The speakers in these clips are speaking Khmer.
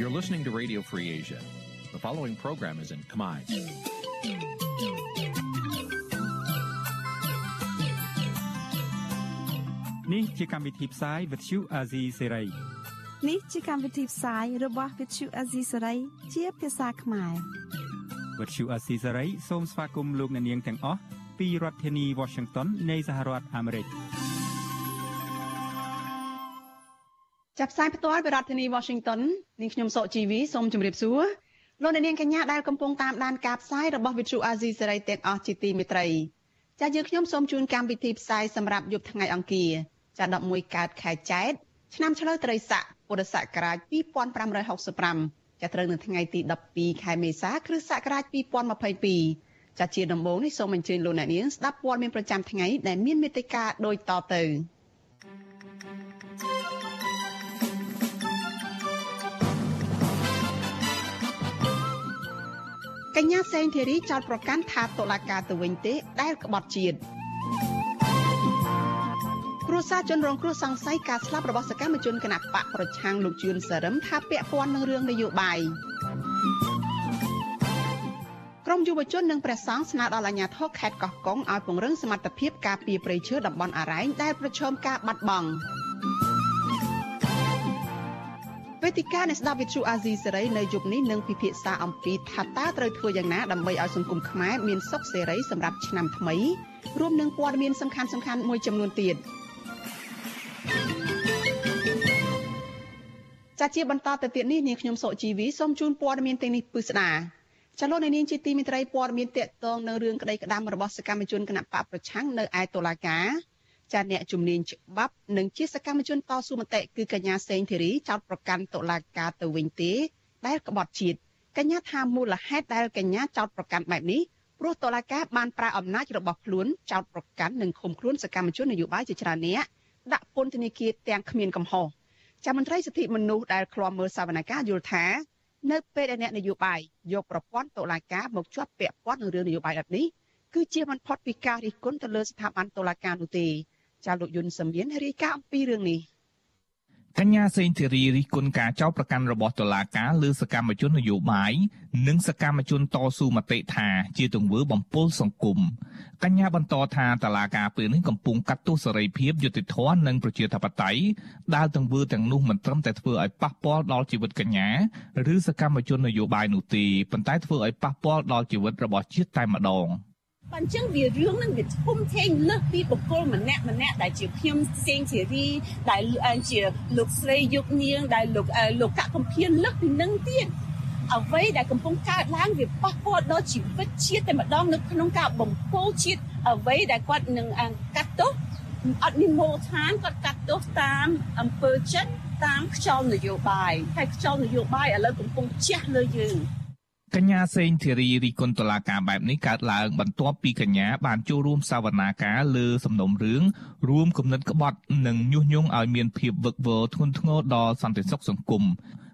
You're listening to Radio Free Asia. The following program is in Khmer. Nǐ chi càm bi tiệp xáy vệt chiu a zì sê ray នេះជាកម្មវិធីផ្សាយរបស់ Vithu Azisari ជាភាសាខ្មែរ វត្តឈូអាស៊ីសេរីសូមស្វាគមន៍លោកអ្នកនាងទាំងអស់ពីរដ្ឋធានី Washington នៃសហរដ្ឋអាមេរិក ចាប់ផ្សាយផ្ទាល់ពីរដ្ឋធានី Washington នាងខ្ញុំសកជីវីសូមជម្រាបសួរលោកអ្នកនាងកញ្ញាដែលកំពុងតាមដានការផ្សាយរបស់ Vithu Azisari ទាំងអស់ជាទីមេត្រីចាស់យើងខ្ញុំសូមជូនកម្មវិធីផ្សាយសម្រាប់យប់ថ្ងៃអង្គារចាស់11កើតខែចែកឆ្នាំឆ្លូវត្រីស័កពុរសករាជ2565ចាប់ត្រូវនៅថ្ងៃទី12ខែមេសាគ្រិស្តសករាជ2022ចាជាដំបូងនេះសូមអញ្ជើញលោកអ្នកនាងស្ដាប់ព័ត៌មានប្រចាំថ្ងៃដែលមានមេត្តាដូចតទៅ កញ្ញាសេងធីរីចោតប្រកាន់ថាតុលាការទៅវិញទេដែលក្បត់ជាតិគ្រួសារជនរងគ្រោះសង្ស័យការស្លាប់របស់សកម្មជនគណបកប្រឆាំងលោកជឿនសរឹមថាពាក់ព័ន្ធនឹងរឿងនយោបាយក្រមយុវជននិងព្រះសង្ឃស្នើដល់អាជ្ញាធរខេត្តកោះកុងឲ្យពង្រឹងសមត្ថភាពការពារព្រៃឈើតំបន់អរ៉ែងដែលប្រឈមការបាត់បង់ វេទិកានៃស្ដាប់វិទ្យុអាស៊ីសេរីនៅយប់នេះនឹងពិភាក្សាអំពីថាតើត្រូវធ្វើយ៉ាងណាដើម្បីឲ្យសង្គមខ្មែរមានសុខសេរីសម្រាប់ឆ្នាំថ្មីរួមនឹងព័ត៌មានសំខាន់ៗមួយចំនួនទៀត។ចាជាបន្តទៅទៀតនេះនាងខ្ញុំសុជីវីសូមជូនព័ត៌មានទាំងនេះពិស្ដាចលនានាងជាទីមិត្តរីព័ត៌មានតកតងនៅរឿងក្តីក្តាំរបស់សកម្មជនគណៈបកប្រឆាំងនៅឯតុលាការ ចាអ្នកជំនាញច្បាប់និងជាសកម្មជនតស៊ូមតិគឺកញ្ញាសេងធីរីចោតប្រកាន់តុលាការទៅវិញទេដែលក្បត់ជាតិកញ្ញាថាមូលហេតុដែលកញ្ញាចោតប្រកាន់បែបនេះព្រោះតុលាការបានប្រើអំណាចរបស់ខ្លួនចោតប្រកាន់និងឃុំខ្លួនសកម្មជននយោបាយជាច្រើនអ្នកដាក់ពន្ធនាគារទាំងគ្មានកំហុសចាំមន្ត្រីសិទ្ធិមនុស្សដែលឃ្លាំមើលសវនកម្មយល់ថានៅពេលដែលអ្នកនយោបាយយកប្រព័ន្ធតុលាការមកជាប់ពាក់ព័ន្ធនឹងរឿងនយោបាយបែបនេះគឺជាមិនផុតពីការរិះគន់ទៅលើស្ថាប័នតុលាការនោះទេ ចាលោកយុនសមៀនរាយការណ៍អំពីរឿងនេះកញ្ញាសេងធីរីរិះគន់ការចោទប្រកាន់របស់តុលាការលើសកម្មជននយោបាយនិងសកម្មជនតស៊ូមតិថាជាទង្វើបំពុលសង្គមកញ្ញាបន្តថាតុលាការពេលនេះកំពុងកាត់ទោសសេរីភាពយុត្តិធម៌និងប្រជាធិបតេយ្យដែលទង្វើទាំងនោះមិនត្រឹមតែធ្វើឲ្យប៉ះពាល់ដល់ជីវិតកញ្ញាឬសកម្មជននយោបាយនោះទេប៉ុន្តែធ្វើឲ្យប៉ះពាល់ដល់ជីវិតរបស់ជាតិតែម្ដង។ បើអញ្ចឹងវារឿងនឹងវាធំធេងលើសពីបុគ្គលម្នាក់ម្នាក់ដែលជាខ្ញុំសេងសេរីដែលជាលោកស្រីយុគនាងដែលលោកលោកកកំភៀនលើកពីនឹងទៀតអ្វីដែលកំពុងកើតឡើងវាប៉ះពាល់ដល់ជីវិតជាតិតែម្ដងនៅក្នុងការបំពោជាតិអ្វីដែលគាត់នឹងកាត់ទោសអត់មានមូលដ្ឋានគាត់កាត់ទោសតាមអង្គើចិត្តតាមខ្យល់នយោបាយហើយខ្យល់នយោបាយឥឡូវកំពុងជះលើយើង កញ្ញាសេងធីរីរីគុណតឡាការបែបនេះកើតឡើងបន្ទាប់ពីកញ្ញាបានចូលរួមសវនាការលើសំណុំរឿងរួមគំនិតក្បត់និងញុះញង់ឲ្យមានភាពវឹកវរធ្ងន់ធ្ងរដល់សន្តិសុខសង្គម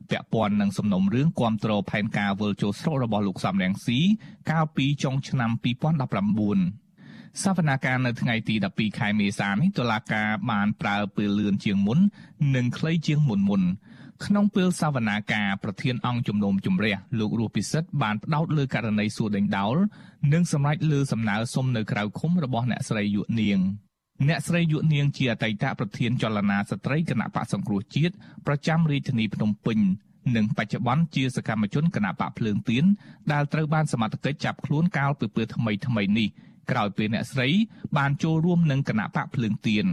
ពាក់ព័ន្ធនឹងសំណុំរឿងគាំទ្រផែនការវិលចូលស្រុករបស់លោកសំរងស៊ីកាលពីចុងឆ្នាំ2019សវនាការនៅថ្ងៃទី12ខែមេសានេះតុលាការបានប្រើពេលលឿនជាងមុន និងខ្លីជាងមុនមុន ក្នុងពេលសវនាការប្រធានអង្គជំនុំជម្រះលោករស់ពិសិដ្ឋបានផ្ដោតលើករណីសួរដេញដោលនិងសម្រេចលើសំណើសុំនៅក្រៅឃុំរបស់អ្នកស្រីយុនាងអ្នកស្រីយុនាងជាអតីតប្រធានចលនាស្ត្រីគណៈបកសង្គ្រោះជាតិប្រចាំរាជធានីភ្នំពេញនិងបច្ចុប្បន្នជាសកម្មជនគណៈបកភ្លើងទៀនដែលត្រូវបានសមត្ថកិច្ចចាប់ខ្លួនកាលពីពេលថ្មីថ្មីនេះក្រោយពេលអ្នកស្រីបានចូលរួមនឹងគណៈបកភ្លើងទៀន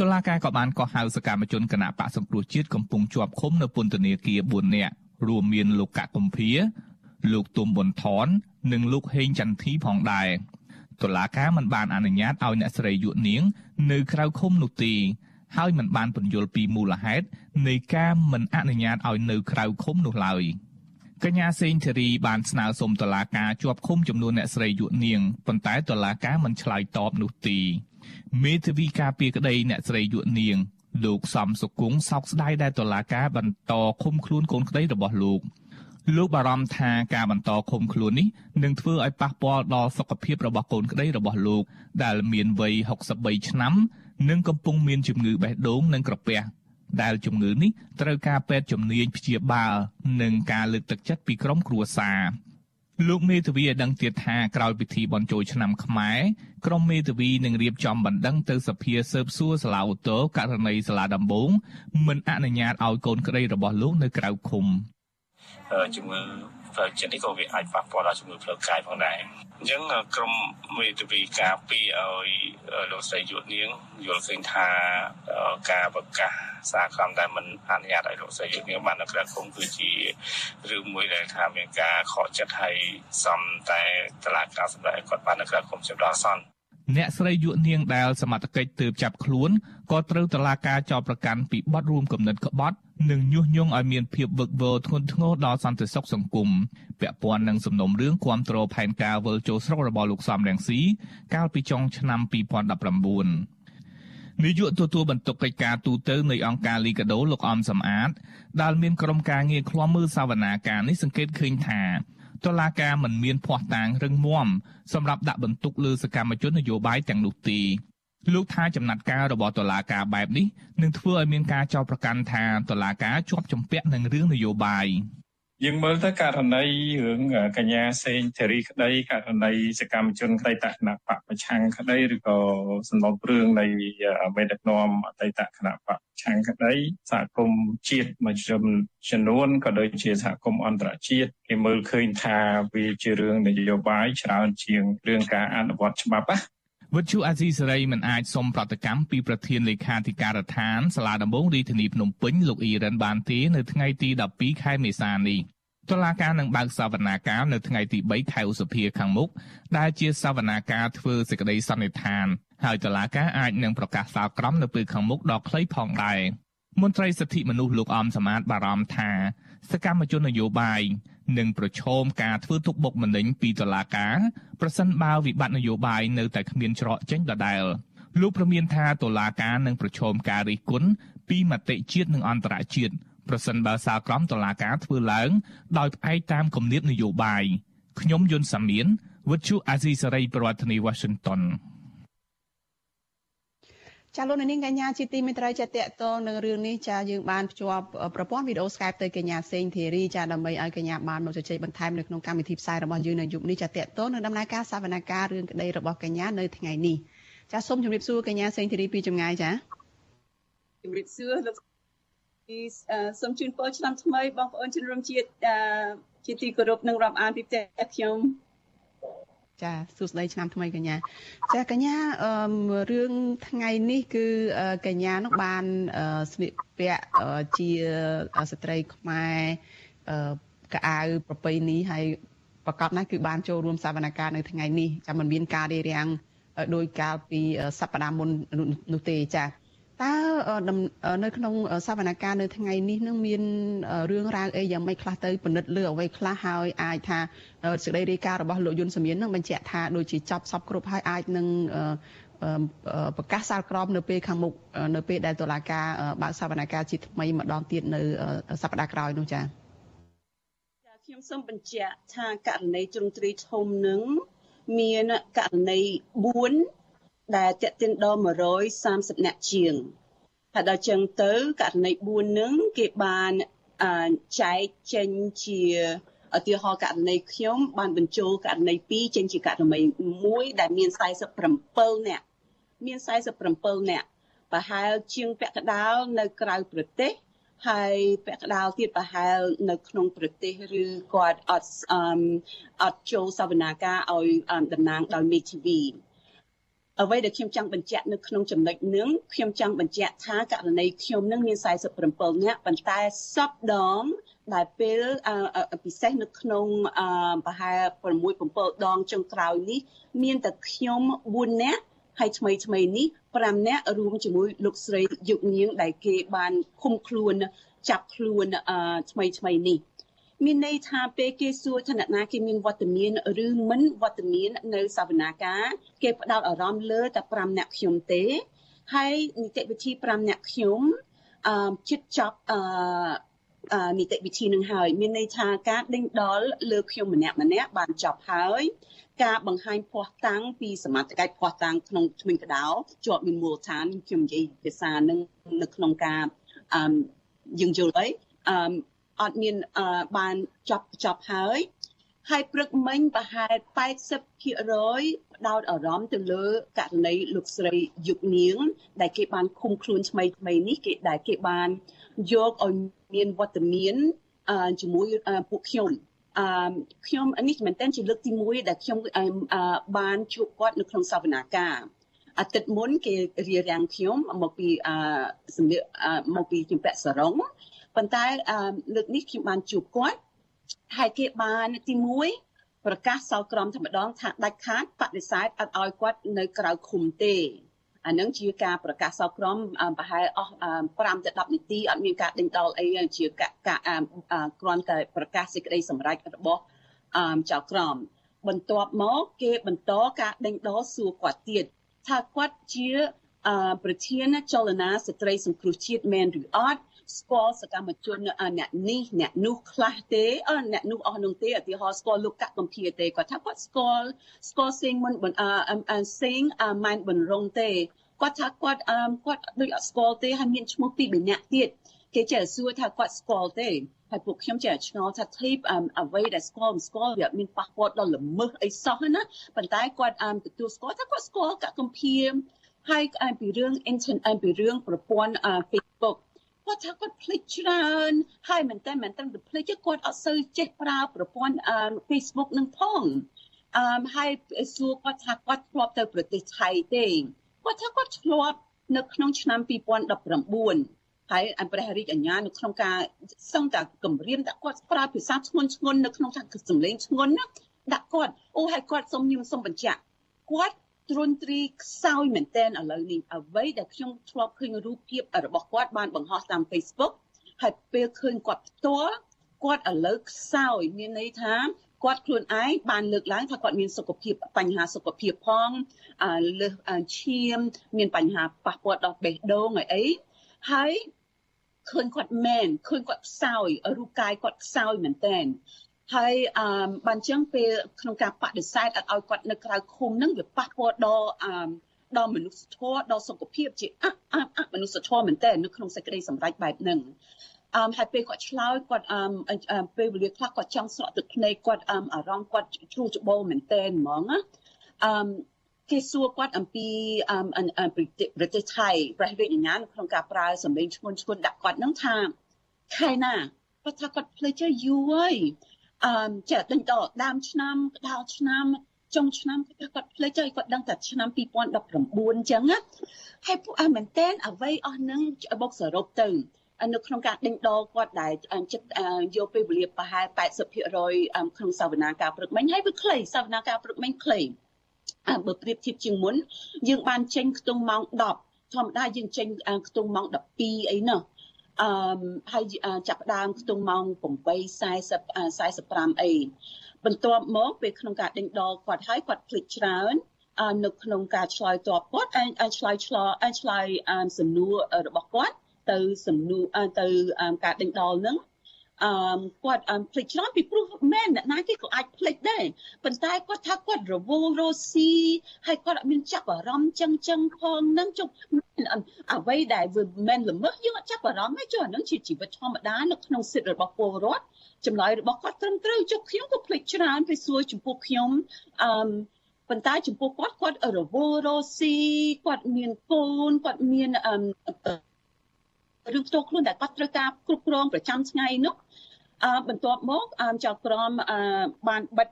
តុលាការក៏បានកោះហៅសកម្មជនគណៈបកសង្គ្រោះជាតិកំពុងជាប់ឃុំនៅពន្ធនាគារ4នាក់រួមមានលោកកកុម្ភាលោកទុំប៊ុនថននិងលោកហេងចន្ទធីផងដែរតុលាការមិនបានអនុញ្ញាតឲ្យអ្នកស្រីយុនាង នៅក្រៅឃុំនោះទេហើយមិនបានពន្យល់ពីមូលហេតុនៃការមិនអនុញ្ញាតឲ្យនៅក្រៅឃុំនោះឡើយកញ្ញាសេងធារីបានស្នើសុំតុលាការជាប់ឃុំចំនួនអ្នកស្រីយុនាងប៉ុន្តែតុលាការមិនឆ្លើយតបនោះទេ មេធាវីការពារក្តីអ្នកស្រីយុនាង លោកសំសុគង្គសោកស្ដាយដែលតុលាការបន្តឃុំខ្លួនកូនក្តីរបស់លោកលោកបារម្ភថាការបន្តឃុំខ្លួននេះនឹងធ្វើឲ្យប៉ះពាល់ដល់សុខភាពរបស់កូនក្តីរបស់លោកដែលមានវ័យ63ឆ្នាំ និងកំពុងមានជំងឺបេះដូងនិងក្រពះដែលជំងឺនេះត្រូវការពេទ្យជំនាញព្យាបាលនិងការលើកទឹកចិត្តពីក្រុមគ្រួសារ លោកមេធាវីឲ្យដឹងទៀតថាក្រោយពិធីបុណ្យចូលឆ្នាំខ្មែរក្រុមមេធាវីនឹងរៀបចំបណ្ដឹងទៅសភាស៊ើបសួរសាលាឧទ្ធរករណីសាលាដំបងមិនអនុញ្ញាតឲ្យកូនក្តីរបស់លោកនៅក្រៅឃុំជំងឺផ្លូវចិត្តនេះក៏វាអាចប៉ះពាល់ដល់ជំងឺផ្លូវកាយផងដែរអញ្ចឹងក្រុមមេធាវីការពីឲ្យលោកស្រីយុទ្ធនាងយល់ឃើញថា ការប្រកាសសារក្រមដែលមិនអនុញ្ញាតឲ្យលោកស្រីយុទ្ធនាងបាននៅក្រៅឃុំគឺជារឿងមួយដែលថាមានការខកចិត្តឲ្យសំតែតឡាការសម្រាប់ឲ្យគាត់បាននៅក្រៅឃុំជាដល់សន្នអ្នកស្រីយុវនាងដែលសមត្ថកិច្ចទើបចាប់ខ្លួនក៏ត្រូវតឡាការចោទប្រកាន់ពីបទរួមគំនិតក្បត់និងញុះញង់ឲ្យមានភាពវឹកវរធ្ងន់ធ្ងរដល់សន្តិសុខសង្គមពាក់ព័ន្ធនឹងសំណុំរឿងគាំទ្រផែនការវិលចូលស្រុករបស់លោកសំរងស៊ីកាលពីចុងឆ្នាំ2019 នាយកទទួលបន្ទុកកិច្ចការទូតនៃអង្គការលីកាដូលោកអំសំអាតដែលមានក្រុមការងារឃ្លាំមើលសវនាការនេះសង្កេតឃើញថាតុលាការមិនមានភ័ស្តុតាងរឹងមាំសម្រាប់ដាក់បន្ទុកលើសកម្មជននយោបាយទាំងនោះទេលោកថាចំណាត់ការរបស់តុលាការបែបនេះនឹងធ្វើឲ្យមានការចោទប្រកាន់ថាតុលាការជាប់ជំពាក់នឹងរឿងនយោបាយ យើងមើលទៅករណីរឿងកញ្ញាសេងធារីក្តីករណីសកម្មជនក្តីតគណៈបកប្រឆាំងក្តីឬក៏សំណុំរឿងនៃមេដឹកនាំអតីតគណៈបកប្រឆាំងក្តីសហគមន៍ជាតិមួយចំនួនក៏ដូចជាសហគមន៍អន្តរជាតិគេមើលឃើញថាវាជារឿងនយោបាយច្រើនជាងរឿងការអនុវត្តច្បាប់ណា វិទ្យុអាស៊ីសេរីមិនអាចសុំប្រតិកម្មពីប្រធានលេខាធិការដ្ឋានសាលាដំបងរាជធានីភ្នំពេញលោកអ៊ីរ៉ានបានទេនៅថ្ងៃទី12ខែមេសានេះតុលាការនឹងបើកសវនាការនៅថ្ងៃទី3ខែឧសភាខាងមុខដែលជាសវនាការធ្វើសេចក្តីសន្និដ្ឋានហើយតុលាការអាចនឹងប្រកាសសាលក្រមនៅពេលខាងមុខដ៏ខ្លីផងដែរមន្ត្រីសិទ្ធិមនុស្សលោកអំសមាតបារម្ភថាសកម្មជននយោបាយ នឹងប្រឈមការធ្វើទុកបុកម្នេញពីតុលាការប្រសិនបើវិបត្តិនយោបាយនៅតែគ្មានច្រកចេញដដែលលោកប្រមានថាតុលាការនឹងប្រឈមការរិះគន់ពីមតិជាតិនិងអន្តរជាតិប្រសិនបើសាលក្រមតុលាការធ្វើឡើង ដោយផ្អែកតាមគំនិតនយោបាយខ្ញុំយុនសាមៀនវិទ្យុអាស៊ីសេរីប្រធានាធិបតី Washington ចាលោកនាងកញ្ញាជាទីមេត្រីចាតកតងនឹងរឿងនេះចាយើងបានភ្ជាប់ប្រព័ន្ធវីដេអូ Skype ទៅកញ្ញាសេងធីរីចាដើម្បីឲ្យកញ្ញាបានមកជជែកបន្ថែមនៅក្នុងកម្មវិធីផ្សាយរបស់យើងនៅយប់នេះចាតកតងនឹងដំណើរការសវនកម្មរឿងក្តីរបស់កញ្ញានៅថ្ងៃនេះចាសូមជម្រាបសួរកញ្ញាសេងធីរីពីចម្ងាយចាជម្រាបសួរលោកសូមជូនពរឆ្នាំថ្មីបងប្អូនជនរួមជាតិជាទីគោរពនិងរាប់អានពីផ្ទះខ្ញុំ ចាសួស្តីឆ្នាំថ្មីកញ្ញាចាកញ្ញារឿងថ្ងៃនេះគឺកញ្ញានោះបានស្លៀកពាក់ជាស្ត្រីខ្មែរកៅអៅប្រពៃណីហើយប្រកបណាស់គឺបានចូលរួមសវនកម្មនៅថ្ងៃនេះចាំមិនមានការរារាំងដោយកាលពីសប្តាហ៍មុននោះទេចា តើនៅក្នុងសវនកម្មនៅថ្ងៃនេះនឹងមានរឿងរ៉ាវអីយ៉ាងម៉េចខ្លះទៅពិនិត្យលើអ្វីខ្លះហើយអាចថាសេចក្តីរាយការណ៍របស់លោកយុនសមៀននឹងបញ្ជាក់ថាដូចជាចប់សពគ្រប់ហើយអាចនឹងប្រកាសសាលក្រមនៅពេលខាងមុខនៅពេលដែលតុលាការបើកសវនកម្មជាថ្មីម្ដងទៀតនៅសប្តាហ៍ក្រោយនោះចា៎ខ្ញុំសូមបញ្ជាក់ថាករណីជ្រុងទ្រីធំនឹងមានករណី4 ដែលតេតិនដល់130អ្នកជាងហើយដល់ចឹងទៅករណី4នឹងគេបានចែកចេញជាឧទាហរណ៍ករណីខ្ញុំបានបញ្ចូលករណី2ចេញជាករណី1ដែលមាន47អ្នកមាន47អ្នកប្រហែលជាងពាក់កដាលនៅក្រៅប្រទេសហើយពាក់កដាលទៀតប្រហែលនៅក្នុងប្រទេសឬគាត់អត់អត់ចូលសវនាការឲ្យតំណាងដោយមេធាវី អ្វីដែលខ្ញុំចង់បញ្ជាក់នៅក្នុងចំណុចនឹងខ្ញុំចង់បញ្ជាក់ថាករណីខ្ញុំនឹងមាន47នាក់ប៉ុន្តែសពដងដែលពេលពិសេសនៅក្នុងប្រហែល6 7ដងចុងក្រោយនេះ មានតែខ្ញុំ4នាក់ហើយថ្មីថ្មីនេះ5នាក់រួមជាមួយលោកស្រីយុគនាងដែលគេបានឃុំខ្លួនចាប់ខ្លួនថ្មីថ្មីនេះ មានន័យថាពេលគេសួរឋានៈណាគេមានវត្តមានឬមិនវត្តមាននៅសវនាការគេផ្ដោតអារម្មណ៍លើតែ5អ្នកខ្ញុំទេហើយនីតិវិធី5អ្នកខ្ញុំអឺជិតចប់អឺនីតិវិធីនឹងហើយ មានន័យថាការដេញដោលលើខ្ញុំម្នាក់ម្នាក់បានចប់ហើយការបង្ហាញភ័ស្តុតាងពីសមត្ថកិច្ចភ័ស្តុតាងក្នុងថ្មិញកដោជាប់មានមូលដ្ឋានខ្ញុំនិយាយភាសានឹងនៅក្នុងការអឺយើងយល់អីអឺ អត់មានអឺបានចប់ចប់ហើយហើយព្រឹកមិញប្រហែល80%ផ្ដោតអារម្មណ៍ទៅលើករណីលោកស្រីយុគនាង ដែលគេបានឃុំខ្លួនថ្មីថ្មីនេះគេដែលគេបានយកឲ្យមានវត្តមានជាមួយពួកខ្ញុំអឺខ្ញុំនេះមែនតើជាលើកទី1ដែលខ្ញុំបានជួបគាត់នៅក្នុងសវនាការអាទិត្យមុនគេរៀបរៀងខ្ញុំមកពីអឺសម្លៀកមកពីជំពាក់សរង ប៉ុន្តែលើកនេះខ្ញុំបានជួបគាត់ហើយគេបានទី1ប្រកាសសោក្រមតែម្ដងថាដាច់ខាតបដិសេធអត់ឲ្យគាត់នៅក្រៅឃុំទេអានឹងជាការប្រកាសសោក្រមប្រហែលអស់5ទៅ10នាទីអត់មានការដេញដោលអីជាការគ្រាន់តែប្រកាសសេចក្តីសម្រេចរបស់ចៅក្រមបន្ទាប់មកគេបន្តការដេញដោលសួរគាត់ទៀតថាគាត់ជាប្រធានចលនាស្ត្រីសង្គ្រោះជាតិមែនឬអត់ ស្គាល់សកម្មជនអ្នកនេះអ្នកនោះខ្លះទេអអ្នកនោះអស់នោះទេឧទាហរណ៍ស្គាល់លោកកកំភាទេគាត់ថាគាត់ស្គាល់ស្គាល់សេងមុនអឺសេងម៉ែនបនរងទេគាត់ថាគាត់អឺគាត់ដូចអត់ស្គាល់ទេហើយមានឈ្មោះពីរម្នាក់ទៀតគេចេះសួរថាគាត់ស្គាល់ទេហើយពួកខ្ញុំចេះឆ្ងល់ថាធីបអ្វីដែលស្គាល់មិនស្គាល់វាមានប៉ះពាល់ដល់ល្មើសអីសោះណាប៉ុន្តែគាត់ទទួលស្គាល់ថាគាត់ស្គាល់កកំភាហើយពីរឿង internet ពីរឿងប្រព័ន្ធ Facebook គាត់ថាគាត់ភ្លេចច្រើនហើយមែនតើមែនតើភ្លេចគាត់អត់សូវចេះប្រើប្រព័ន្ធ Facebook នឹងផងអឺហើយសួរគាត់ថាគាត់ធ្លាប់ទៅប្រទេសថៃទេគាត់ថាគាត់ធ្លាប់នៅក្នុងឆ្នាំ2019ហើយអព្រះរាជអាជ្ញានៅក្នុងការសង្កត់គម្រាមដាក់គាត់ប្រើភាសាធ្ងន់ធ្ងរនៅក្នុងថាសម្លេងធ្ងន់ណាដាក់គាត់អូហើយគាត់សុំខ្ញុំសុំបញ្ជាក់គាត់ ទ្រន់ទ្រីខ្សោយមែនតែនឥឡូវនេះអ្វីដែលខ្ញុំធ្លាប់ឃើញរូបភាពរបស់គាត់បានបង្ហោះតាម Facebook ហើយពេលឃើញគាត់ផ្ទាល់គាត់ឥឡូវខ្សោយមានន័យថាគាត់ខ្លួនឯងបានលើកឡើងថាគាត់មានសុខភាពបញ្ហាសុខភាពផងលើសឈាម មានបញ្ហាប៉ះពាល់ដល់បេះដូងអីអីហើយឃើញគាត់មែនឃើញគាត់ខ្សោយរូបកាយគាត់ខ្សោយមែនតើ ហើយអឺបានចឹងពេលក្នុងការបដិសេធអត់ឲ្យគាត់នៅក្រៅឃុំហ្នឹងវាប៉ះពាល់ដល់អឺដល់មនុស្សធម៌ដល់សុខភាពជាអអមនុស្សធម៌មែនតើនៅក្នុងសេចក្តីសម្រេចបែបហ្នឹងអឺហើយពេលគាត់ឆ្លើយគាត់អឺពេលវេលាខ្លះគាត់ចង់ស្រក់ទឹកភ្នែកគាត់អឺអារម្មណ៍គាត់ជ្រុះច្បោមែនតែនហ្មងណាអឺគេសួរគាត់អំពីអឺប្រទេសថៃប្រទេសវៀតណាមក្នុងការប្រើសម្លេងឈ្ងន់ឈ្ងន់ដាក់គាត់នឹងថាខែណាគាត់ថាគាត់ភ្លេចយូរហើយ អឺចេះដេញដល់ដើមឆ្នាំដល់ឆ្នាំចុងឆ្នាំគាត់ភ្លេចហើយគាត់ដឹងតែឆ្នាំ2019អញ្ចឹងណាហើយពួកអមែនតែនអ្វីអស់ហ្នឹងបុកសរុបទៅនៅក្នុងការដេញដោលគាត់ដែលចិត្តយកពេលវេលាប្រហែល80%ក្នុងសវនាការព្រឹកមិញហើយវាខ្លីសវនាការព្រឹកមិញខ្លីបើប្រៀបធៀបជាងមុនយើងបានចេញខ្ទង់ម៉ោង10ធម្មតាយើងចេញខ្ទង់ម៉ោង12អីណោះ អឺហើយចាប់ផ្ដើមខ្ទង់ម៉ោង8:40 45អីបន្ទាប់មកពេលក្នុងការដេញដោលគាត់ហើយគាត់ភ្លេចច្រើននៅក្នុងការឆ្លើយតបគាត់អាចឆ្លើយឆ្លើយឆ្លើយសំណួររបស់គាត់ទៅសំណួរទៅការដេញដោលនឹង អឺគាត់ភ្លេចច្រើនពីព្រោះមែនអ្នកណាគេក៏អាចភ្លេចដែរប៉ុន្តែគាត់ថាគាត់រវល់រស់ស៊ីហើយគាត់អត់មានចាប់អារម្មណ៍ចឹងចឹងផងនឹងជុំអ្វីដែលវាមិនល្មើសយើងអត់ចាប់អារម្មណ៍ទេចុះអានឹងជាជីវិតធម្មតានៅក្នុងសិទ្ធិរបស់ពលរដ្ឋចម្លើយរបស់គាត់ត្រឹមត្រូវចុះខ្ញុំក៏ភ្លេចច្រើនពេលសួរចំពោះខ្ញុំអឺប៉ុន្តែចំពោះគាត់គាត់រវល់រស់ស៊ីគាត់មានកូនគាត់មានអឺ រឿងផ្ទាល់ខ្លួនដែលគាត់ត្រូវការគ្រប់គ្រងប្រចាំថ្ងៃនោះអឺបន្ទាប់មកអមចៅក្រមអឺបានបិទ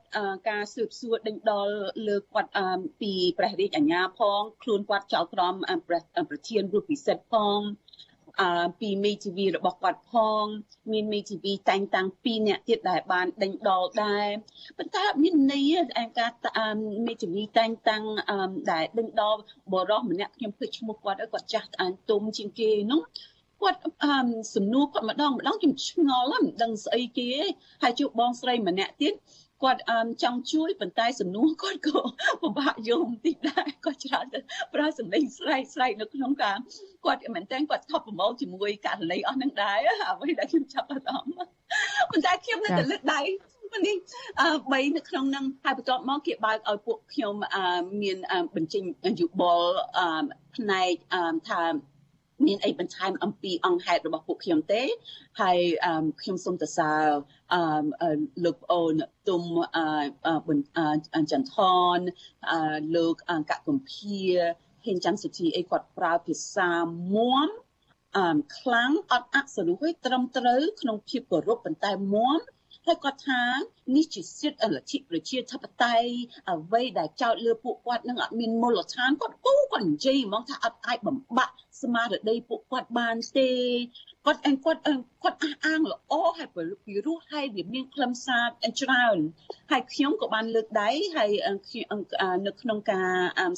ការស៊ើបសួរដេញដោលលើគាត់អឺពីព្រះរាជអាជ្ញាផងខ្លួនគាត់ចៅក្រមប្រធានរូបពិសិដ្ឋផងអឺពីមេធាវីរបស់គាត់ផង មានមេធាវីតែងតាំងពីរអ្នកទៀតដែលបានដេញដោលដែរប៉ុន្តែមានន័យឯការមេធាវីតែងតាំងដែលដេញដោលបរោះម្នាក់ខ្ញុំភ្លេចឈ្មោះគាត់គាត់ចាស់អានទុំជាងគេនោះ គាត់សំណួរគាត់ម្ដងម្ដងខ្ញុំឆ្ងល់មិនដឹងស្អីគេហើយជួបបងស្រីម្នាក់ទៀតគាត់អឺចង់ជួយប៉ុន្តែសំណួរគាត់ក៏ពិបាកយល់បន្តិចដែរគាត់ច្រើនទៅប្រើសម្លេងស្រែកស្រែកនៅក្នុងការគាត់មែនតើគាត់ថប់ប្រមូលជាមួយករណីអស់នឹងដែរអ្វីដែលខ្ញុំចាប់អារម្មណ៍ប៉ុន្តែខ្ញុំនៅតែលើកដៃនេះអឺ3នៅក្នុងនឹងហើយបន្ទាប់មកគេបើកឲ្យពួកខ្ញុំអឺមានបញ្ចេញយោបល់អឺផ្នែកអឺថា មានអីបន្ថែមអំពីអង្គហេតុរបស់ពួកខ្ញុំទេហើយខ្ញុំសូមទៅសើអឺលោកអូនទុំអឺចន្ទថនលោកអង្គកំភាហ៊ានចាំសុធីអីគាត់ប្រើភាសាមួមអឺខ្លាំងអត់អសរុហើយត្រឹមត្រូវក្នុងភាពគោរពប៉ុន្តែមួម ហើយគាត់ថានេះជាសិទ្ធិលទ្ធិប្រជាធិបតេយ្យអ្វីដែលចោទលើពួកគាត់នឹងអត់មានមូលដ្ឋានគាត់គូគាត់និយាយហ្មងថាអត់អាចបំបាក់ស្មារតីពួកគាត់បានទេគាត់អញគាត់គាត់អះអាងល្អហើយពីរោះហើយវាមានខ្លឹមសារច្រើនហើយខ្ញុំក៏បានលើកដៃហើយនៅក្នុងការ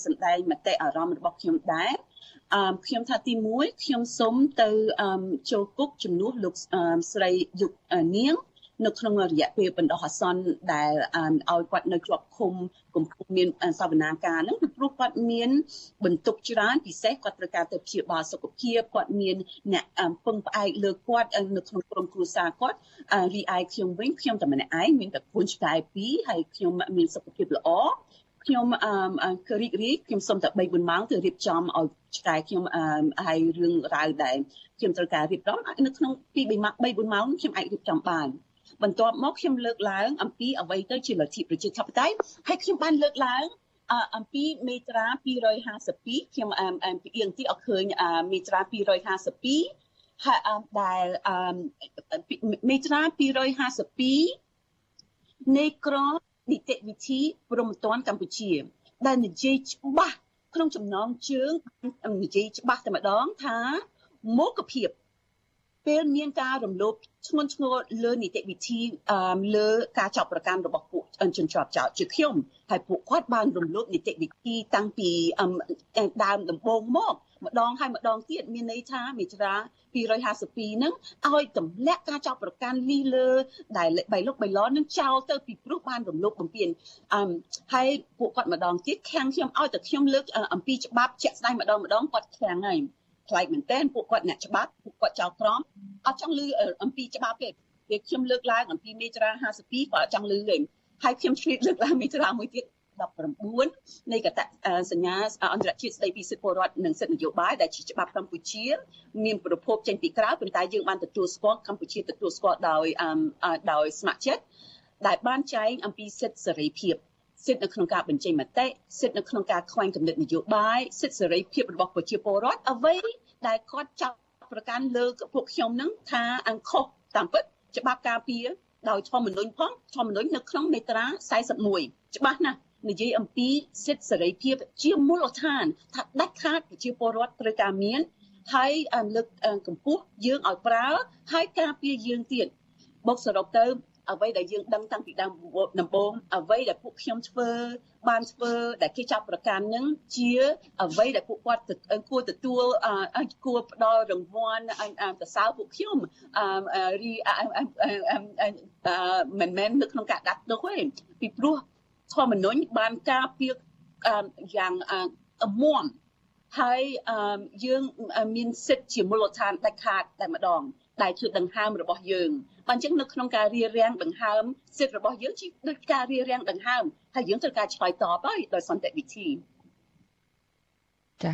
សម្ដែងមតិអារម្មណ៍របស់ខ្ញុំដែរអឺខ្ញុំថាទី1ខ្ញុំសូមទៅចូលគុកជំនួសលោកស្រីយុគនាង នៅក្នុងរយៈពេលបណ្ដោះអាសន្នដែលឲ្យគាត់នៅជាប់ឃុំកំពុងមានសវនាការហ្នឹងពីព្រោះគាត់មាន បន្ទុកច្រើនពិសេសគាត់ត្រូវការទៅព្យាបាលសុខភាពគាត់មានអ្នកពឹងផ្អែកលើគាត់នៅក្នុងក្រុមគ្រួសារគាត់រីឯខ្ញុំវិញខ្ញុំតែម្នាក់ឯងមានតែកូនឆ្កែពីរហើយខ្ញុំមានសុខភាពល្អខ្ញុំអឺគឺរីករាយខ្ញុំសុំតែ3 4ម៉ោងទៅរៀបចំឲ្យឆ្កែខ្ញុំអឺហើយរឿងរ៉ាវដែលខ្ញុំត្រូវការរៀបចំនៅក្នុង2 3ម៉ោង3 4ម៉ោងខ្ញុំអាចរៀបចំបាន បន្ទាប់មកខ្ញុំលើកឡើងអំពីអ្វីទៅជាលទ្ធិប្រជាធិបតេយ្យហើយខ្ញុំបានលើកឡើងអំពីមេត្រា252ខ្ញុំអមពីអៀងទីអត់ឃើញមេត្រា252ហើយដែលមេត្រា252នៃក្រមនីតិវិធីព្រហ្មទណ្ឌកម្ពុជា ដែលនិយាយច្បាស់ក្នុងចំណងជើងនិយាយច្បាស់តែម្ដងថាមុខភាព ពេលមានការរំលោភធ្ងន់ធ្ងរលើនីតិវិធីលើការចាប់ប្រកាន់របស់ពួកជនជាប់ចោតជាខ្ញុំហើយពួកគាត់បានរំលោភនីតិវិធីតាំងពីដើមដំបូងមកម្ដងហើយម្ដងទៀតមានន័យថាមេត្រា252ហ្នឹងឲ្យទម្លាក់ការចាប់ប្រកាន់លីលើដែលបៃលុកបៃឡននឹងចោលទៅពីព្រោះបានរំលោភបំពានអឹមហើយពួកគាត់ម្ដងទៀតខាំងខ្ញុំឲ្យតែខ្ញុំលើកអំពីច្បាប់ជាក់ស្ដែងម្ដងម្ដងគាត់ខាំងហើយ ប្លែកមែនតើពួកគាត់អ្នកច្បាប់ពួកគាត់ចោលក្រមអត់ចង់ឮអំពីច្បាប់ទេពេលខ្ញុំលើកឡើងអំពីមេត្រា52គាត់អត់ចង់ឮទេហើយខ្ញុំឆ្លៀតលើកឡើងមេត្រាមួយទៀត19នៃកតសញ្ញាអន្តរជាតិស្តីពីសិទ្ធិពលរដ្ឋនិងសិទ្ធិនយោបាយដែលជាច្បាប់កម្ពុជា មានប្រភពចេញពីក្រៅប៉ុន្តែយើងបានទទួលស្គាល់កម្ពុជាទទួលស្គាល់ដោយដោយស្ម័គ្រចិត្តដែលបានចែងអំពីសិទ្ធិសេរីភាព សិទ្ធិនៅក្នុងការបញ្ចេញមតិសិទ្ធិនៅក្នុងការខ្វែងគំនិតនយោបាយសិទ្ធិសេរីភាពរបស់ប្រជាពលរដ្ឋអ្វីដែលគាត់ចាប់ប្រកាន់លើពួកខ្ញុំនឹងថាអង្គុសតាមពិតច្បាប់ការពារដោយធម្មនុញ្ញផងធម្មនុញ្ញនៅក្នុងមេត្រា41ច្បាស់ណាស់និយាយអំពីសិទ្ធិសេរីភាពជាមូលដ្ឋានថាដាច់ខាតប្រជាពលរដ្ឋត្រូវការមានហើយលើកកម្ពស់យើងឲ្យប្រើហើយការពារយើងទៀតបូកសរុបទៅ អ្វីដែលយើងដឹងតាំងពីដើមដំបូងអ្វីដែលពួកខ្ញុំធ្វើបានធ្វើដែលគេចាប់ប្រកាន់នឹងជាអ្វីដែលពួកគាត់គួរទទួលគួរផ្ដល់រង្វាន់សរសើរពួកខ្ញុំរីមិនមែននៅក្នុងការដាក់ទុកទេពីព្រោះធម្មនុញ្ញបានការពារយ៉ាងមុំហើយយើងមានសិទ្ធិជាមូលដ្ឋានដាច់ខាតតែម្ដងដែលជាដង្ហើមរបស់យើងបើ អញ្ចឹងនៅក្នុងការរៀបរៀងដង្ហើមសិទ្ធិរបស់យើងជាដូចការរៀបរៀងដង្ហើមហើយយើងត្រូវការឆ្លើយតបហើយដោយសន្តិវិធីចា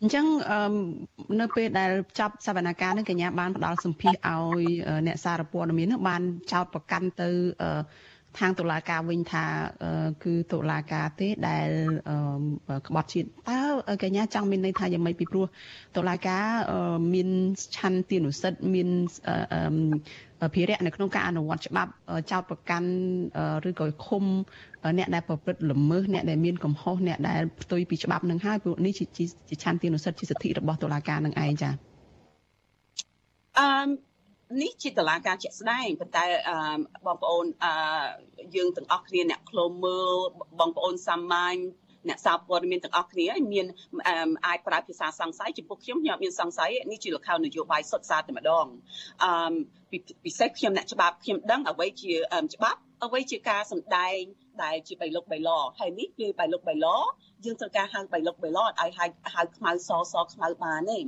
អញ្ចឹងនៅពេលដែលចាប់សវនកម្មនេះកញ្ញាបានផ្ដល់សម្ភារឲ្យអ្នកសារព័ត៌មានបានចោតប្រកាន់ទៅខាងតុលាការវិញថាគឺតុលាការទេដែលក្បត់ជាតិតើកញ្ញាចង់មានន័យថាយ៉ាងម៉េចពីព្រោះតុលាការមានឆន្ទានុសិទ្ធិមាន ភារៈនៅក្នុងការអនុវត្តច្បាប់ចោតប្រកាន់ឬក៏ឃុំអ្នកដែលប្រព្រឹត្តល្មើសអ្នកដែលមានកំហុសអ្នកដែលផ្ទុយពីច្បាប់នឹងហើយព្រោះនេះជាឆន្ទានុសិទ្ធិជាសិទ្ធិរបស់តុលាការនឹងឯងចា៎អឺនេះជាតឡាការជាក់ស្ដែងប៉ុន្តែបងប្អូនយើងទាំងអស់គ្នាអ្នកខ្លុំមើលបងប្អូនសាមញ្ញ អ្នកសារព័ត៌មានទាំងអស់គ្នាមានអាចប្រើភាសាសង្ស័យចំពោះខ្ញុំខ្ញុំអត់មានសង្ស័យនេះជាលខោនយោបាយសុទ្ធសាធតែម្ដងអឺពិសេសខ្ញុំអ្នកច្បាប់ខ្ញុំដឹងអ្វីជាច្បាប់អ្វីជាការសម្ដែងដែលជាបៃលុកបៃឡហើយនេះគឺបៃលុកបៃឡយើងត្រូវការហៅបៃលុកបៃឡឲ្យហៅហៅខ្មៅសសខ្មៅបានទេ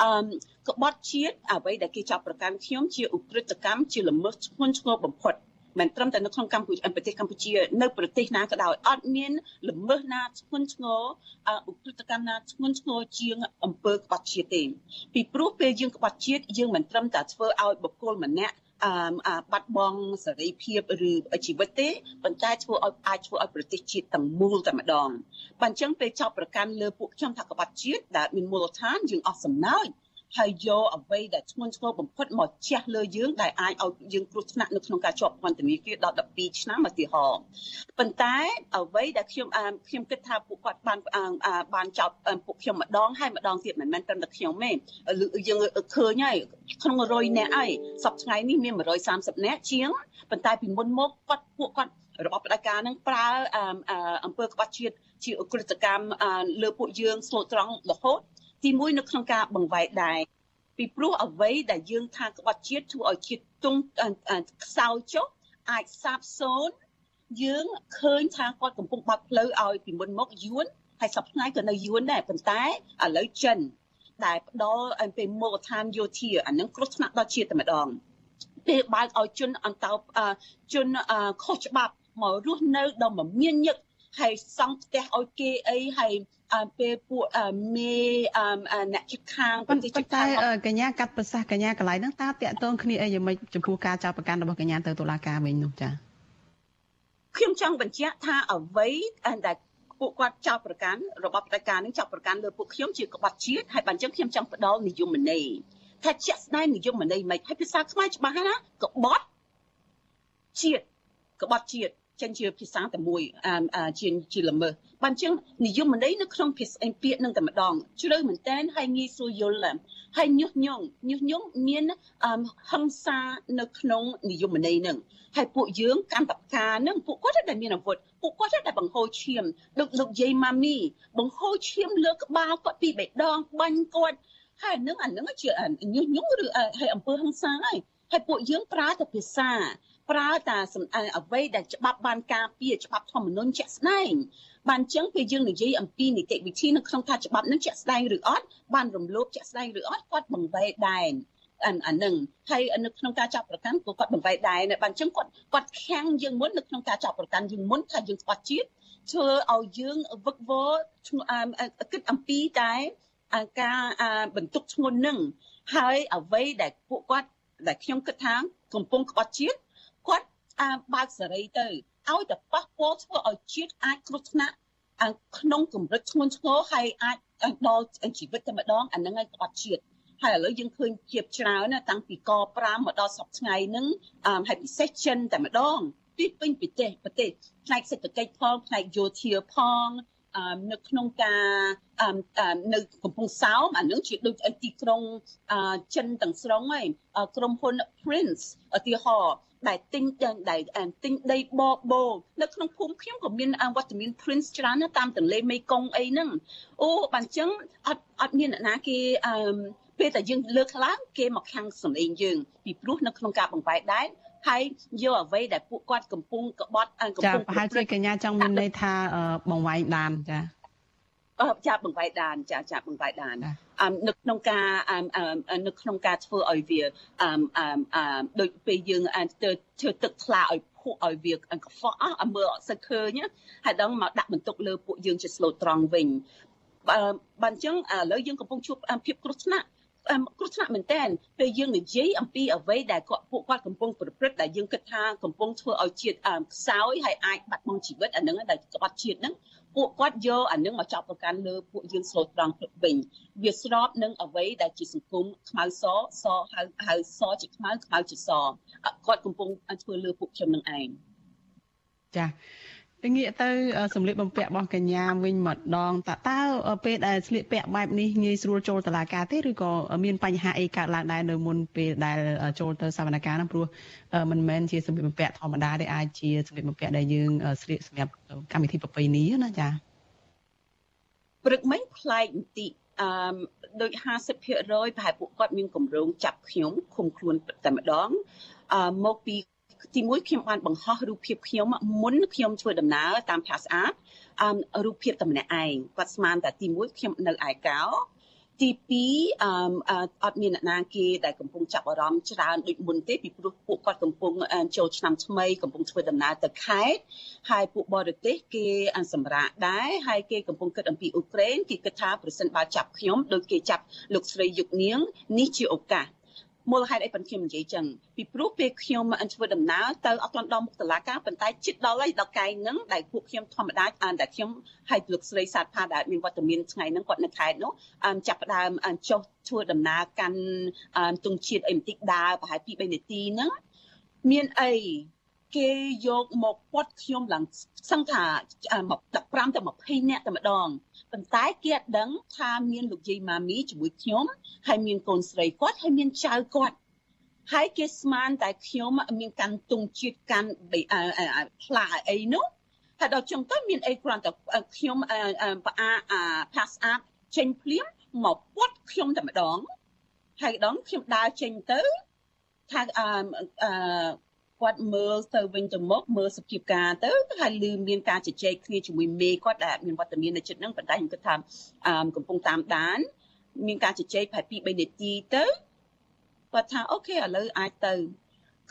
អឺក្បត់ជាតិអ្វីដែលគេចាប់ប្រកាន់ខ្ញុំជាឧក្រិដ្ឋកម្មជាល្មើសធ្ងន់ធ្ងរបំផុត មិនត្រឹមតែនៅក្នុងកម្ពុជាប្រទេសកម្ពុជានៅប្រទេសណាក៏ដោយអត់មានល្មើសណាធ្ងន់ធ្ងរអឧក្រិដ្ឋកម្មណាធ្ងន់ធ្ងរជាងអំពើក្បត់ជាតិទេពីព្រោះពេលយើងក្បត់ជាតិយើងមិនត្រឹមតែធ្វើឲ្យបុគ្គលម្នាក់អឺបាត់បង់សេរីភាពឬជីវិតទេប៉ុន្តែធ្វើឲ្យអាចធ្វើឲ្យប្រទេសជាតិទាំងមូលតែម្ដងបើអញ្ចឹងពេលចោទប្រកាន់លើពួកខ្ញុំថាក្បត់ជាតិដែលមានមូលដ្ឋានយើងអស់សំណើច ហើយយកអ្វីដែលធ្ងន់ធ្ងរបំផុតមកជះលើយើងដែលអាចឲ្យយើងគ្រោះថ្នាក់នៅក្នុងការជាប់ពន្ធនាគារដល់12ឆ្នាំឧទាហរណ៍ប៉ុន្តែអ្វីដែលខ្ញុំខ្ញុំគិតថាពួកគាត់បានបានចោទពួកខ្ញុំម្ដងហើយម្ដងទៀតមិនមែនត្រឹមតែខ្ញុំទេយើងឃើញហើយក្នុង100នាក់ហើយសប្តាហ៍ថ្ងៃនេះមាន130នាក់ជាងប៉ុន្តែពីមុនមកគាត់ពួកគាត់របស់ផ្ដាច់ការនឹងប្រើអង្គើក្បត់ជាតិជាអក្រិតកម្មលើពួកយើងស្លូតត្រង់រហូត ទីមួយនៅក្នុងការបង្វែកដែរពីព្រោះអ្វីដែលយើងថាក្បត់ជាតិធ្វើឲ្យជាតិទង់ខ្សោយចុះអាចសាបសូន្យយើងឃើញថាគាត់កំពុងបើកផ្លូវឲ្យពីមុនមកយួនហើយសប្តាហ៍ក៏នៅយួនដែរប៉ុន្តែឥឡូវចិនដែលផ្ដល់ពេលមូលដ្ឋានយោធាអានឹងគ្រោះថ្នាក់ដល់ជាតិតែម្ដងពេលបើកឲ្យជនអន្តោជនខុសច្បាប់មករស់នៅដល់មមាញឹក ហើយសង់ផ្ទះឲ្យគេអីហើយពេលពួកមេអ្នកជិតខាងប្រទេសជិតខាងតែកញ្ញាកាត់ប្រសាសន៍កញ្ញាកន្លែងហ្នឹងតើតាក់ទងគ្នាអីយ៉ាងម៉េចចំពោះការចោទប្រកាន់របស់កញ្ញាទៅតុលាការវិញនោះចា៎ខ្ញុំចង់បញ្ជាក់ថាអ្វីដែលពួកគាត់ចោទប្រកាន់របបផ្ដាច់ការនឹងចោទប្រកាន់លើពួកខ្ញុំជាក្បត់ជាតិហើយបានចឹងខ្ញុំចង់ផ្ដល់និយមន័យថាជាក់ស្ដែងនិយមន័យមិនហើយភាសាខ្មែរច្បាស់ណាក្បត់ជាតិក្បត់ជាតិ ចេញជាភាសាតែមួយជាជាល្មើសបានជាងនិយមន័យនៅក្នុងភាសាពាក្យនឹងតែម្ដងជ្រៅមែនតែនហើយងាយស្រួលយល់ហើយញុះញង់ញុះញង់មានហឹង្សានៅក្នុងនិយមន័យនឹងហើយពួកយើងកម្មបការនឹងពួកគាត់ដែលមានអាវុធពួកគាត់ដែលបង្ហូរឈាមលោកលោកយាយម៉ាមីបង្ហូរឈាមលើក្បាលគាត់ពីបេះដូងបាញ់គាត់ហើយនឹងអានឹងជាញុះញង់ឬហើយអំពើហិង្សាហើយហើយពួកយើងប្រើតែភាសា ប្រើតែអ្វីដែលច្បាប់បានការពារច្បាប់ធម្មនុញ្ញជាក់ស្ដែងបានចឹងពេលយើងនិយាយអំពីនីតិវិធីនៅក្នុងថាច្បាប់នឹងជាក់ស្ដែងឬអត់បានរំលោភជាក់ស្ដែងឬអត់គាត់បង្វែកដែនអាអានឹងហើយនៅក្នុងការចាប់ប្រកាន់ក៏គាត់បង្វែកដែរបានចឹងគាត់គាត់ខាំងយើងមុននៅក្នុងការចាប់ប្រកាន់យើងមុនថាយើងស្បាត់ជាតិធ្វើឲ្យយើងវឹកវរគិតអំពីតែការបន្ទុកធ្ងន់នឹងហើយអ្វីដែលពួកគាត់ដែលខ្ញុំគិតថាកំពុងក្បត់ជាតិ គាត់បើកសេរីទៅឲ្យតែប៉ះពាល់ធ្វើឲ្យជាតិអាចគ្រោះថ្នាក់ក្នុងកម្រិតធ្ងន់ធ្ងរហើយអាចដល់ជីវិតតែម្ដងអានឹងឲ្យក្បត់ជាតិហើយឥឡូវយើងឃើញជាច្រើនណាតាំងពីក5មកដល់សប្តាហ៍ហ្នឹងហើយពិសេសចិនតែម្ដងពីពេញប្រទេសប្រទេសផ្នែកសេដ្ឋកិច្ចផងផ្នែកយោធាផងនៅក្នុងការនៅកំពង់សោមអានឹងជាដូចទីក្រុងចិនទាំងស្រុងហើយក្រុមហ៊ុន Prince ឧទាហរណ៍ ដែលទិញដែលទិញដីបបោនៅក្នុងភូមិខ្ញុំក៏មានវត្តមាន Prince ច្រើនណាតាមទន្លេមេគង្គអីហ្នឹងអូបានចឹងអត់អត់មានអ្នកណាគេអឺពេលតែយើងលើកឡើងគេមកខាំងសម្លេងយើងពីព្រោះនៅក្នុងការបង្វែកដែរហើយយកអ្វីដែលពួកគាត់កំពុងក្បត់កំពុងប្រហែលជាកញ្ញាចង់មានន័យថាបង្វែងដានចា ចាបង្វែកដានចាចាបង្វែកដាននៅក្នុងការនៅក្នុងការធ្វើឲ្យវាដូចពេលយើងធ្វើទឹកថ្លាឲ្យភក់ឲ្យវាកខ្វក់អស់មើលអត់សូវឃើញហើយដល់មកដាក់បន្ទុកលើពួកយើងជាស្លូតត្រង់វិញបើអញ្ចឹងឥឡូវយើងកំពុងជួបភាពគ្រោះថ្នាក់គ្រោះថ្នាក់មែនតើពេលយើងនិយាយអំពីអ្វីដែលគាត់ពួកគាត់កំពុងប្រព្រឹត្តដែលយើងគិតថាកំពុងធ្វើឲ្យជាតិខ្សោយហើយអាចបាត់បង់ជីវិតអានឹងដែលក្បត់ជាតិហ្នឹង ពួកគាត់យកអានឹងមកចាប់ប្រកាន់លើពួកយើងស្លូតត្រង់គ្រប់វិញវាស្របនឹងអ្វីដែលជាសង្គមខ្មៅសសហៅហៅសជាខ្មៅខ្មៅជាសគាត់កំពុងធ្វើលើពួកខ្ញុំនឹងឯងចា ងាកទៅសម្លៀកបំពាក់របស់កញ្ញាវិញម្ដងតើតើពេលដែលស្លៀកពាក់បែបនេះងាយស្រួលចូលតឡាការទេឬក៏មានបញ្ហាអីកើតឡើងដែរនៅមុនពេលដែលចូលទៅសវនកម្មហ្នឹងព្រោះមិនមែនជាសម្លៀកបំពាក់ធម្មតាទេអាចជាសម្លៀកបំពាក់ដែលយើងស្លៀកសម្រាប់កម្មវិធីប្រពៃណីណាចាព្រឹកមិញប្លែកបន្តិចអឺដូច50%ប្រហែលពួកគាត់មានកម្រងចាប់ខ្ញុំឃុំខ្លួនតែម្ដងអឺមកពី ទីមួយខ្ញុំបានបង្ហោះរូបភាពខ្ញុំមុនខ្ញុំធ្វើដំណើរតាមផ្សារស្អាតអឺរូបភាពតែម្នាក់ឯងគាត់ស្មានតែទីមួយខ្ញុំនៅឯកោទី2អឺអត់មានអ្នកណាគេដែលកំពុងចាប់អារម្មណ៍ច្រើនដូចមុនទេពីព្រោះពួកគាត់កំពុងចូលឆ្នាំថ្មីកំពុងធ្វើដំណើរទៅខេត្តហើយពួកបរទេសគេសម្រាប់ដែរហើយគេកំពុងគិតអំពីអ៊ុក្រែនគេគិតថាប្រសិនបើចាប់ខ្ញុំដូចគេចាប់លោកស្រីយុគនាងនេះជាឱកាស មូលហេតុអីប៉ុន្តែខ្ញុំនិយាយចឹងពីព្រោះពេលខ្ញុំធ្វើដំណើរទៅអត់ទាន់ដល់មុខតុលាការប៉ុន្តែជិតដល់ហើយដល់កែងហ្នឹងដែលពួកខ្ញុំធម្មតាអានតែខ្ញុំហើយលោកស្រីសាទផាដែលមានវត្តមានថ្ងៃហ្នឹងគាត់នៅខេត្តនោះចាប់ផ្ដើមចុះធ្វើដំណើរកាន់ទង់ជាតិអីបន្តិចដើរប្រហែល2 3នាទីហ្នឹងមានអី គេយកមកពាត់ខ្ញុំឡើងសឹងថា15ទៅ20នាក់តែម្ដងប៉ុន្តែគេអត់ដឹងថាមានលោកយាយម៉ាមីជាមួយខ្ញុំហើយមានកូនស្រីគាត់ហើយមានចៅគាត់ហើយគេស្មានតែខ្ញុំមានកាន់ទង់ជាតិកាន់ផ្លាអីនោះហើយដល់ចុងទៅមានអីគ្រាន់តែខ្ញុំផ្អា pass up ចេញភ្លាមមកពាត់ខ្ញុំតែម្ដងហើយដងខ្ញុំដើរចេញទៅថាអឺ គាត់មើលទៅវិញទៅមកមើលសភាពការទៅហើយលឺមានការជជែកគ្នាជាមួយមេគាត់ដែលមានវត្តមាននៅជិតហ្នឹងប៉ុន្តែខ្ញុំគិតថាកំពុងតាមដាន មានការជជែកប្រហែល2 3នាទីទៅគាត់ថាអូខេឥឡូវអាចទៅ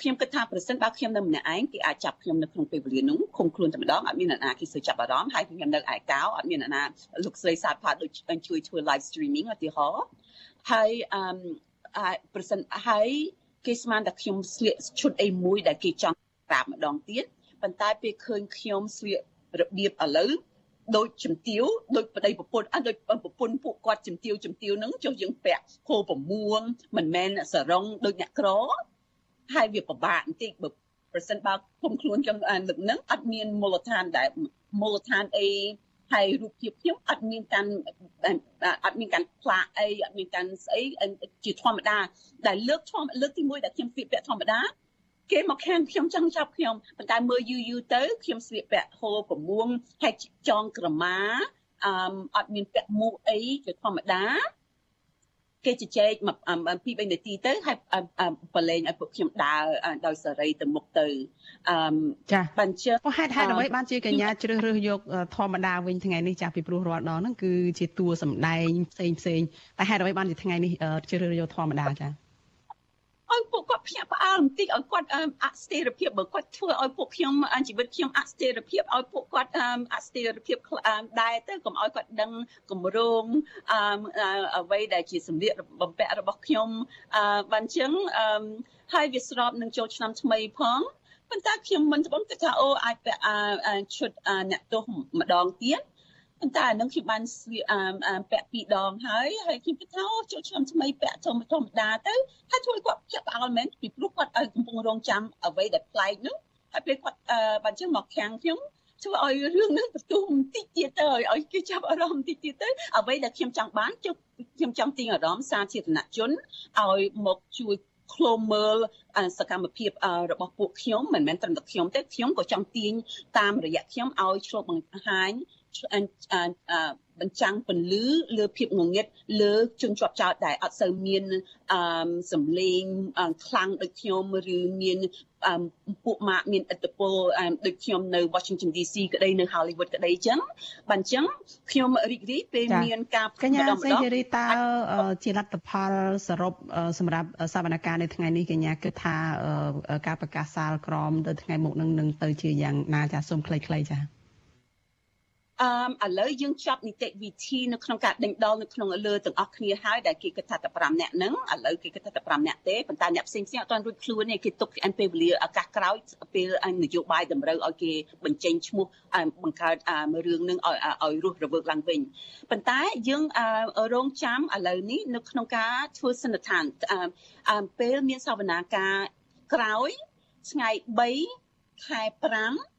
ខ្ញុំគិតថាប្រសិនបើខ្ញុំនៅម្នាក់ឯងគេអាចចាប់ខ្ញុំនៅក្នុងពេលវេលានោះឃុំខ្លួនតែម្ដងអត់មានអ្នកណាគេសើចាប់អារម្មណ៍ហើយខ្ញុំនៅឯកោអត់មានអ្នកណាលោកស្រីសាទផាដូចជួយធ្វើ live streaming ឧទាហរណ៍ហើយអឺប្រសិនហើយ គេស្មានតែខ្ញុំស្លៀកឈុតអីមួយដែលគេចង់ប្រាប់ម្ដងទៀតប៉ុន្តែពេលឃើញខ្ញុំស្លៀករបៀបឥឡូវដូចជំទាវដូចប្តីប្រពន្ធអត់ដូចប្រពន្ធពួកគាត់ជំទាវជំទាវហ្នឹងចុះយើងពាក់ខោប្រមួងមិនមែនសរងដូចអ្នកក្រហើយវាពិបាកបន្តិចបើប្រសិនបើគុំខ្លួនចឹងអានលឹកហ្នឹងអត់មានមូលដ្ឋានដែលមូលដ្ឋានអី ហើយរូបភាពខ្ញុំអត់មានការអត់មានការផ្លាកអីអត់មានការស្អីជាធម្មតាដែលលើកធម្មលើកទី1ដែលខ្ញុំស្លៀកពាក់ធម្មតាគេមកខាងខ្ញុំចង់ចាប់ខ្ញុំប៉ុន្តែមើលយូរយូរទៅខ្ញុំស្លៀកពាក់ហូលប្រមួងហើយចងក្រមាអឺអត់មានពាក់មួកអីជាធម្មតា គេជជែកមកពី3នាទីទៅហើយប្រឡែងឲ្យពួកខ្ញុំដើរដោយសេរីទៅមុខទៅអឺចាបញ្ជាហេតុហេតុអ្វីបានជាកញ្ញាជ្រើសរើសយកធម្មតាវិញថ្ងៃនេះចាស់ពីព្រោះរាល់ដងហ្នឹងគឺជាតួសម្ដែងផ្សេងផ្សេងតែហេតុអ្វីបានជាថ្ងៃនេះជ្រើសរើសយកធម្មតាចា ឲ្យពួកគាត់ភ្ញាក់ផ្អើលបន្តិចឲ្យគាត់អស្ថិរភាពបើគាត់ធ្វើឲ្យពួកខ្ញុំជីវិតខ្ញុំអស្ថិរភាពឲ្យពួកគាត់អស្ថិរភាពដែរទៅកុំឲ្យគាត់ដឹងគម្រោងអ្វីដែលជាសម្លៀកបំពាក់របស់ខ្ញុំបានចឹងហើយវាស្របនឹងចូលឆ្នាំថ្មីផងប៉ុន្តែខ្ញុំមិនត្បូងគិតថាអូអាចពាក់ឈុតអ្នកទោសម្ដងទៀត ប៉ុន្តែអានឹងខ្ញុំបានស្លៀកពាក់ពីរដងហើយហើយខ្ញុំគិតថាចូលឆ្នាំថ្មីពាក់ធម្មធម្មតាទៅហើយជួយគាត់ភ្ញាក់ផ្អើលមែនពីព្រោះគាត់ឲ្យកំពុងរងចាំអ្វីដែលប្លែកនោះហើយពេលគាត់បានចឹងមកខាំងខ្ញុំធ្វើឲ្យរឿងហ្នឹងបន្ទុះបន្តិចទៀតទៅឲ្យគេចាប់អារម្មណ៍បន្តិចទៀតទៅអ្វីដែលខ្ញុំចង់បានជុំខ្ញុំចង់ទាញអារម្មណ៍សាធារណជនឲ្យមកជួយឃ្លាំមើលសកម្មភាពរបស់ពួកខ្ញុំមិនមែនត្រឹមតែខ្ញុំទេខ្ញុំក៏ចង់ទាញតាមរយៈខ្ញុំឲ្យឆ្លុះបង្ហាញ បញ្ចាំងពន្លឺលើភាពងងឹតលើជនជាប់ចោតដែលអត់សូវមានអឺសម្លេងខ្លាំងដូចខ្ញុំឬមានពួកម៉ាកមានឥទ្ធិពលដូចខ្ញុំនៅ Washington DC ក្តីនៅ Hollywood ក្តីចឹងបានចឹងខ្ញុំរីករាយពេលមានការកញ្ញាសេរីរីតើជាលទ្ធផលសរុបសម្រាប់សវនកម្មនៅថ្ងៃនេះកញ្ញាគិតថាការប្រកាសសាលក្រមទៅថ្ងៃមុខនឹងនឹងទៅជាយ៉ាងណាចាសូមខ្លីៗចា៎ អឺឥឡូវយើងចប់នីតិវិធីនៅក្នុងការដេញដោលនៅក្នុងលើទាំងអស់គ្នាហើយដែលគេគិតថាតែ5នាក់ហ្នឹងឥឡូវគេគិតថាតែ5នាក់ទេប៉ុន្តែអ្នកផ្សេងផ្សេងអត់ទាន់រួចខ្លួនទេគេទុកពេលវេលាឱកាសក្រោយពេលនយោបាយតម្រូវឲ្យគេបញ្ចេញឈ្មោះបង្កើតរឿងនឹងឲ្យឲ្យរស់រវើកឡើងវិញប៉ុន្តែយើងរងចាំឥឡូវនេះនៅក្នុងការធ្វើសន្និដ្ឋានពេលមានសវនាការក្រោយថ្ងៃ3ខែ5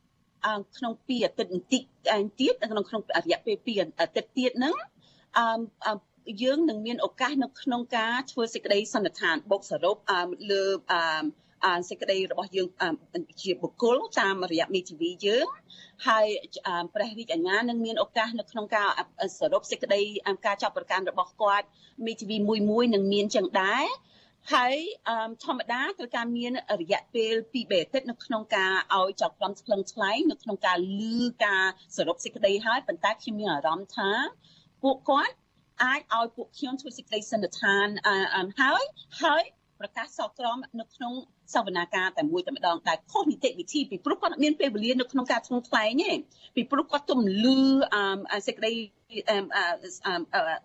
ក្នុងពីអាទិត្យបន្តិចទៀតក្នុងក្នុងរយៈពេល2អាទិត្យទៀតហ្នឹងអឺយើងនឹងមានឱកាសនៅក្នុងការធ្វើសេចក្តីសន្និដ្ឋានបូកសរុបលើអឺសេចក្តីរបស់យើងជាបុគ្គលតាមរយៈមេធាវីយើងហើយព្រះរាជអាជ្ញានឹងមានឱកាសនៅក្នុងការសរុបសេចក្តីការចាប់ប្រកាន់របស់គាត់មេធាវីមួយមួយនឹងមានចឹងដែរ ហើយធម្មតាត្រូវការមានរយៈពេល2អាទិត្យនៅក្នុងការឲ្យចៅក្រមឆ្លងឆ្លែងនៅក្នុងការលឺការសរុបសេចក្តីហើយប៉ុន្តែខ្ញុំមានអារម្មណ៍ថាពួកគាត់អាចឲ្យពួកខ្ញុំធ្វើសេចក្តីសន្និដ្ឋានហើយហើយ ប្រកាសសកក្រមនៅក្នុងសវនាការតែមួយតែម្ដងដែលខុសនីតិវិធីពីព្រោះគាត់មានពេលវេលានៅក្នុងការថ្លឹងថ្លែងទេពីព្រោះគាត់ទំលឺសេចក្តី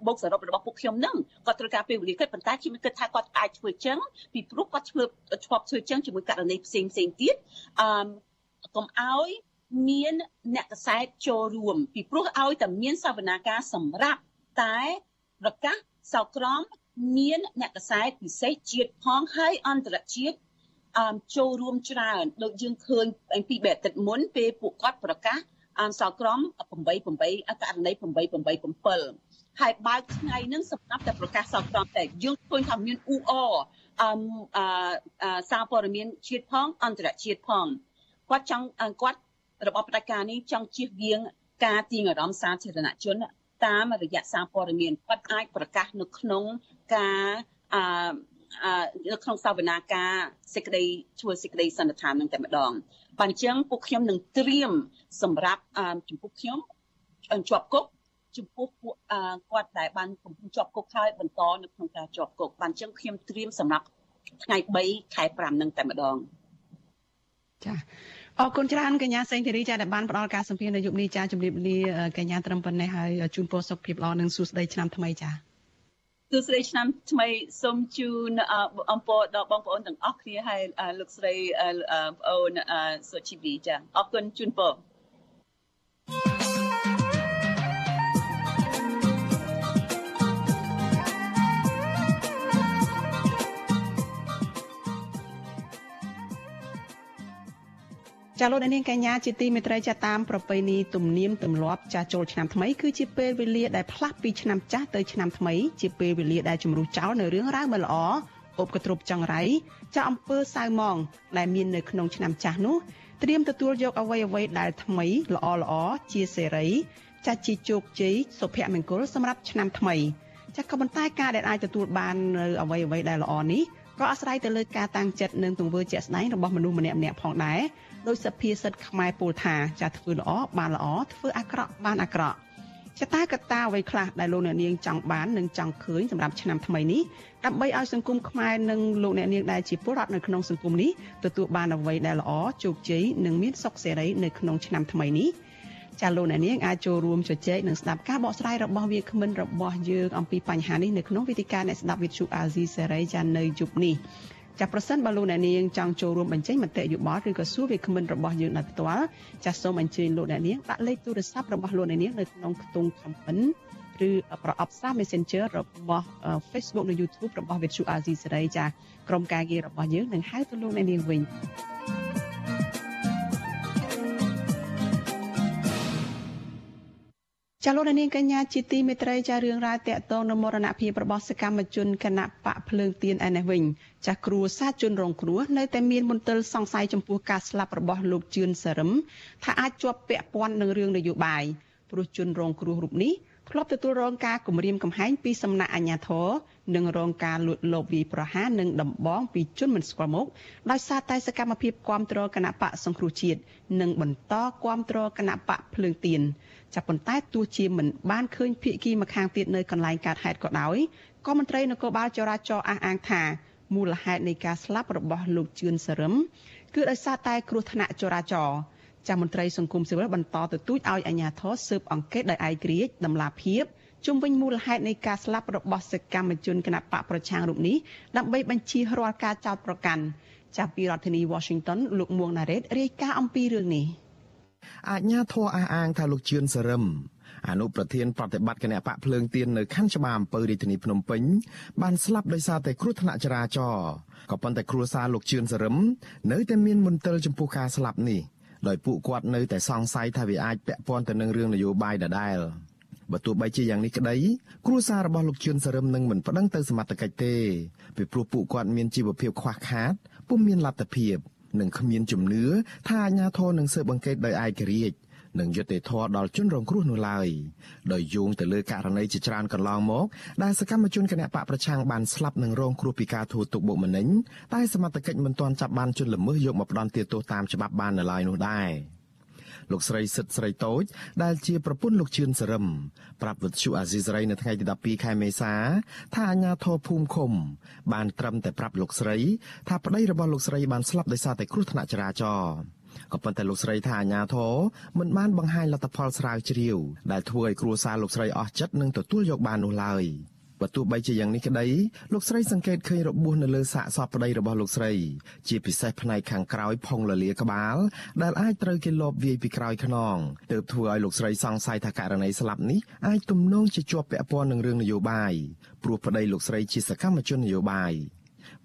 បូកសរុបរបស់ពួកខ្ញុំនឹងគាត់ត្រូវការពេលវេលាគិតប៉ុន្តែខ្ញុំគិតថាគាត់អាចធ្វើចឹងពីព្រោះគាត់ធ្វើឆ្លប់ធ្វើចឹងជាមួយករណីផ្សេងផ្សេងទៀតអឺកុំឲ្យមានអ្នកកសែតចូលរួម ពីព្រោះឲ្យតែមានសវនាការសម្រាប់តែប្រកាសសក្រម មានអ្នកកសែតពិសេសជាតិផងហើយអន្តរជាតិអមចូលរួមច្រើនដូចយើងឃើញពីបែបទឹកមុនពេលពួកគាត់ប្រកាសអមសក្រម8 8ករណី8 8 7ហើយបើកថ្ងៃហ្នឹងសម្រាប់តែប្រកាសសក្រមតែយើងឃើញថាមានអ៊ូអអមអសារព័ត៌មានជាតិផងអន្តរជាតិផងគាត់ចង់គាត់របបផ្ដាច់ការនេះចង់ជៀសវាងការទាញអារម្មណ៍សាធារណជន តាមរយៈសារព័ត៌មានគាត់អាចប្រកាសនៅក្នុងការអឺនៅក្នុងសវនាការសេចក្តីធ្វើសេចក្តីសន្និដ្ឋាននឹងតែម្ដងបាទអញ្ចឹងពួកខ្ញុំនឹងត្រៀមសម្រាប់ចំពោះខ្ញុំជាប់គុកចំពោះពួកគាត់ដែលបានកំពុងជាប់គុកហើយបន្តនៅក្នុងការជាប់គុកបាទអញ្ចឹងខ្ញុំត្រៀមសម្រាប់ថ្ងៃ3ខែ5នឹងតែម្ដងចា អរគុណច្រើនកញ្ញាសេងធីរីចាដែលបានផ្ដល់ការសម្ភាសន៍នៅយុគនេះចាជំរាបលាកញ្ញាត្រឹមប៉ុណ្ណេះហើយជូនពរសុខភាពល្អនិងសួស្តីឆ្នាំថ្មីចាសួស្តីឆ្នាំថ្មីសូមជូនអំពរដល់បងប្អូនទាំងអស់គ្នាហើយលោកស្រីប្អូនសុជីវីចាអរគុណជូនពរ ចាលោកនាងកញ្ញាជាទីមេត្រីចាតាមប្រពៃណីទំនៀមទម្លាប់ចាចូលឆ្នាំថ្មីគឺជាពេលវេលាដែលផ្លាស់ពីឆ្នាំចាស់ទៅឆ្នាំថ្មីជាពេលវេលាដែលជំរុះចោលនៅរឿងរ៉ាវមិនល្អអបកទ្រពចង្រៃចាអំពើសៅមងដែលមាននៅក្នុងឆ្នាំចាស់នោះត្រៀមទទួលយកអ្វីអ្វីដែលថ្មីល្អល្អជាសេរីចាជាជោគជ័យសុភមង្គលសម្រាប់ឆ្នាំថ្មីចាក៏ប៉ុន្តែការដែលអាចទទួលបាននៅអ្វីអ្វីដែលល្អនេះ ក៏អាស្រ័យទៅលើការតាំងចិត្តនិងទង្វើជាក់ស្ដែងរបស់មនុស្សម្នាក់ម្នាក់ផងដែរដោយសភាសិទ្ធខ្មែរពោលថាចាធ្វើល្អបានល្អធ្វើអាក្រក់បានអាក្រក់ចតាកតាអ្វីខ្លះដែលលោកអ្នកនាងចង់បាននិងចង់ឃើញសម្រាប់ឆ្នាំថ្មីនេះដើម្បីឲ្យសង្គមខ្មែរនិងលោកអ្នកនាងដែលជាពលរដ្ឋនៅក្នុងសង្គមនេះទទួលបានអ្វីដែលល្អជោគជ័យនិងមានសុខសេរីនៅក្នុងឆ្នាំថ្មីនេះ ចាលោកអ្នកនាងអាចចូលរួមជជែកនិងស្ដាប់ការបកស្រាយរបស់វាគ្មិនរបស់យើងអំពីបញ្ហានេះនៅក្នុងវេទិកាអ្នកស្ដាប់វិទ្យុអាស៊ីសេរីចានៅយប់នេះចាប្រសិនបើលោកអ្នកនាងចង់ចូលរួមបញ្ចេញមតិយោបល់ឬក៏សួរវាគ្មិនរបស់យើងដោយផ្ទាល់ចាសសូមអញ្ជើញលោកអ្នកនាងដាក់លេខទូរស័ព្ទរបស់លោកអ្នកនាងនៅក្នុងខ្ទង់ comment ឬប្រអប់សារ Messenger របស់ Facebook និង YouTube របស់ Vithu Azizi សេរីចាក្រុមការងាររបស់យើងនឹងហៅទៅលោកអ្នកនាងវិញ ចាលោកនាងកញ្ញាជាទីមេត្រីចារឿងរ៉ាវតកតងនៅមរណភាពរបស់សកម្មជនគណៈបកភ្លើងទៀនឯនេះវិញចាគ្រួសារជនរងគ្រោះនៅតែមានមន្ទិលសង្ស័យចំពោះការស្លាប់របស់លោកជឿនសរឹមថាអាចជាប់ពាក់ព័ន្ធនឹងរឿងនយោបាយព្រោះជនរងគ្រោះរូបនេះ ធ្លាប់ទទួលរងការគំរាមកំហែងពីសំណាក់អាជ្ញាធរនិងរងការលួចលបវាយប្រហារនិងដំបងពីជនមិនស្គាល់មុខដោយសារតែសកម្មភាពគ្រប់គ្រងគណៈបកសង្គ្រោះជាតិនិងបន្តគ្រប់គ្រងគណៈបកភ្លើងទៀនចាប់ប៉ុន្តែទោះជាមិនបានឃើញភៀកគីម្ខាងទៀតនៅកន្លែងកើតហេតុក៏ដោយក៏មន្ត្រីនគរបាលចរាចរណ៍អះអាងថាមូលហេតុនៃការស្លាប់របស់លោកជឿនសរឹមគឺដោយសារតែគ្រោះថ្នាក់ចរាចរណ៍ ចាមន្ត្រីសង្គមស៊ីវិលបន្តទទូចឲ្យអាជ្ញាធរស៊ើបអង្កេតដោយឯករាជ្យដំណាភៀបជុំវិញមូលហេតុនៃការស្លាប់របស់សកម្មជនគណបកប្រឆាំងរូបនេះដើម្បីបញ្ជារាល់ការចោទប្រកាន់ចាប់ពីរដ្ឋធានី Washington លោកមួងណារ៉េតរាយការណ៍អំពីរឿងនេះអាជ្ញាធរអះអាងថាលោកជឿនសរឹមអនុប្រធានប្រតិបត្តិគណៈបកភ្លើងទៀននៅខណ្ឌច្បារអំពើរាជធានីភ្នំពេញបានស្លាប់ដោយសារតែគ្រោះថ្នាក់ចរាចរណ៍ក៏ប៉ុន្តែគ្រួសារលោកជឿនសរឹមនៅតែមានមន្ទិលចំពោះការស្លាប់នេះ ដោយពួកគាត់នៅតែសង្ស័យថាវាអាចពាក់ព័ន្ធទៅនឹងរឿងនយោបាយដដែលបើទោះបីជាយ៉ាងនេះក្តីគ្រួសាររបស់លោកជឿនសរឹមនឹងមិនប្តឹងទៅសមត្ថកិច្ចទេពីព្រោះពួកគាត់មានជីវភាពខ្វះខាតពុំមានលទ្ធភាពនិងគ្មានជំនឿថាអាជ្ញាធរនឹងស៊ើបអង្កេតដោយឯករាជ្យ និងយុត្តិធម៌ដល់ជនរងគ្រោះនោះឡើយដោយយោងទៅលើករណីជាច្រើនកន្លងមកដែលសកម្មជនគណបកប្រឆាំងបានស្លាប់និងរងគ្រោះពីការធ្វើទុកបុកម្នេញតែសមត្ថកិច្ចមិនទាន់ចាប់បានជនល្មើសយកមកផ្ដន្ទាទោសតាមច្បាប់បាននៅឡើយនោះដែរលោកស្រីសិទ្ធស្រីតូចដែលជាប្រពន្ធលោកជឿនសរឹមប្រាប់វិទ្យុអាស៊ីសេរីនៅថ្ងៃទី12ខែមេសាថាអាញាធរភូមិឃុំ បានត្រឹមតែប្រាប់លោកស្រី ថាប្តីរបស់លោកស្រីបានស្លាប់ដោយសារតែគ្រោះថ្នាក់ចរាចរណ៍ ក៏ប៉ុន្តែលោកស្រីថាអាញាធរមិនបានបង្ហាញលទ្ធផលស្រាវជ្រាវដែលធ្វើឲ្យគ្រួសារលោកស្រីអស់ចិត្តនឹងទទួលយកបាននោះឡើយ។បើទោះបីជាយ៉ាងនេះក្តីលោកស្រីសង្កេតឃើញរបួសនៅលើសាកសពប្តីរបស់លោកស្រី ជាពិសេសផ្នែកខាងក្រោយផុងលលាក្បាល ដែលអាចត្រូវគេលបវាយពីក្រោយខ្នងទើបធ្វើឲ្យលោកស្រីសង្ស័យថាករណីស្លាប់នេះអាចទំនងជាជាប់ពាក់ព័ន្ធនឹងរឿងនយោបាយព្រោះប្តីលោកស្រីជាសកម្មជននយោបាយ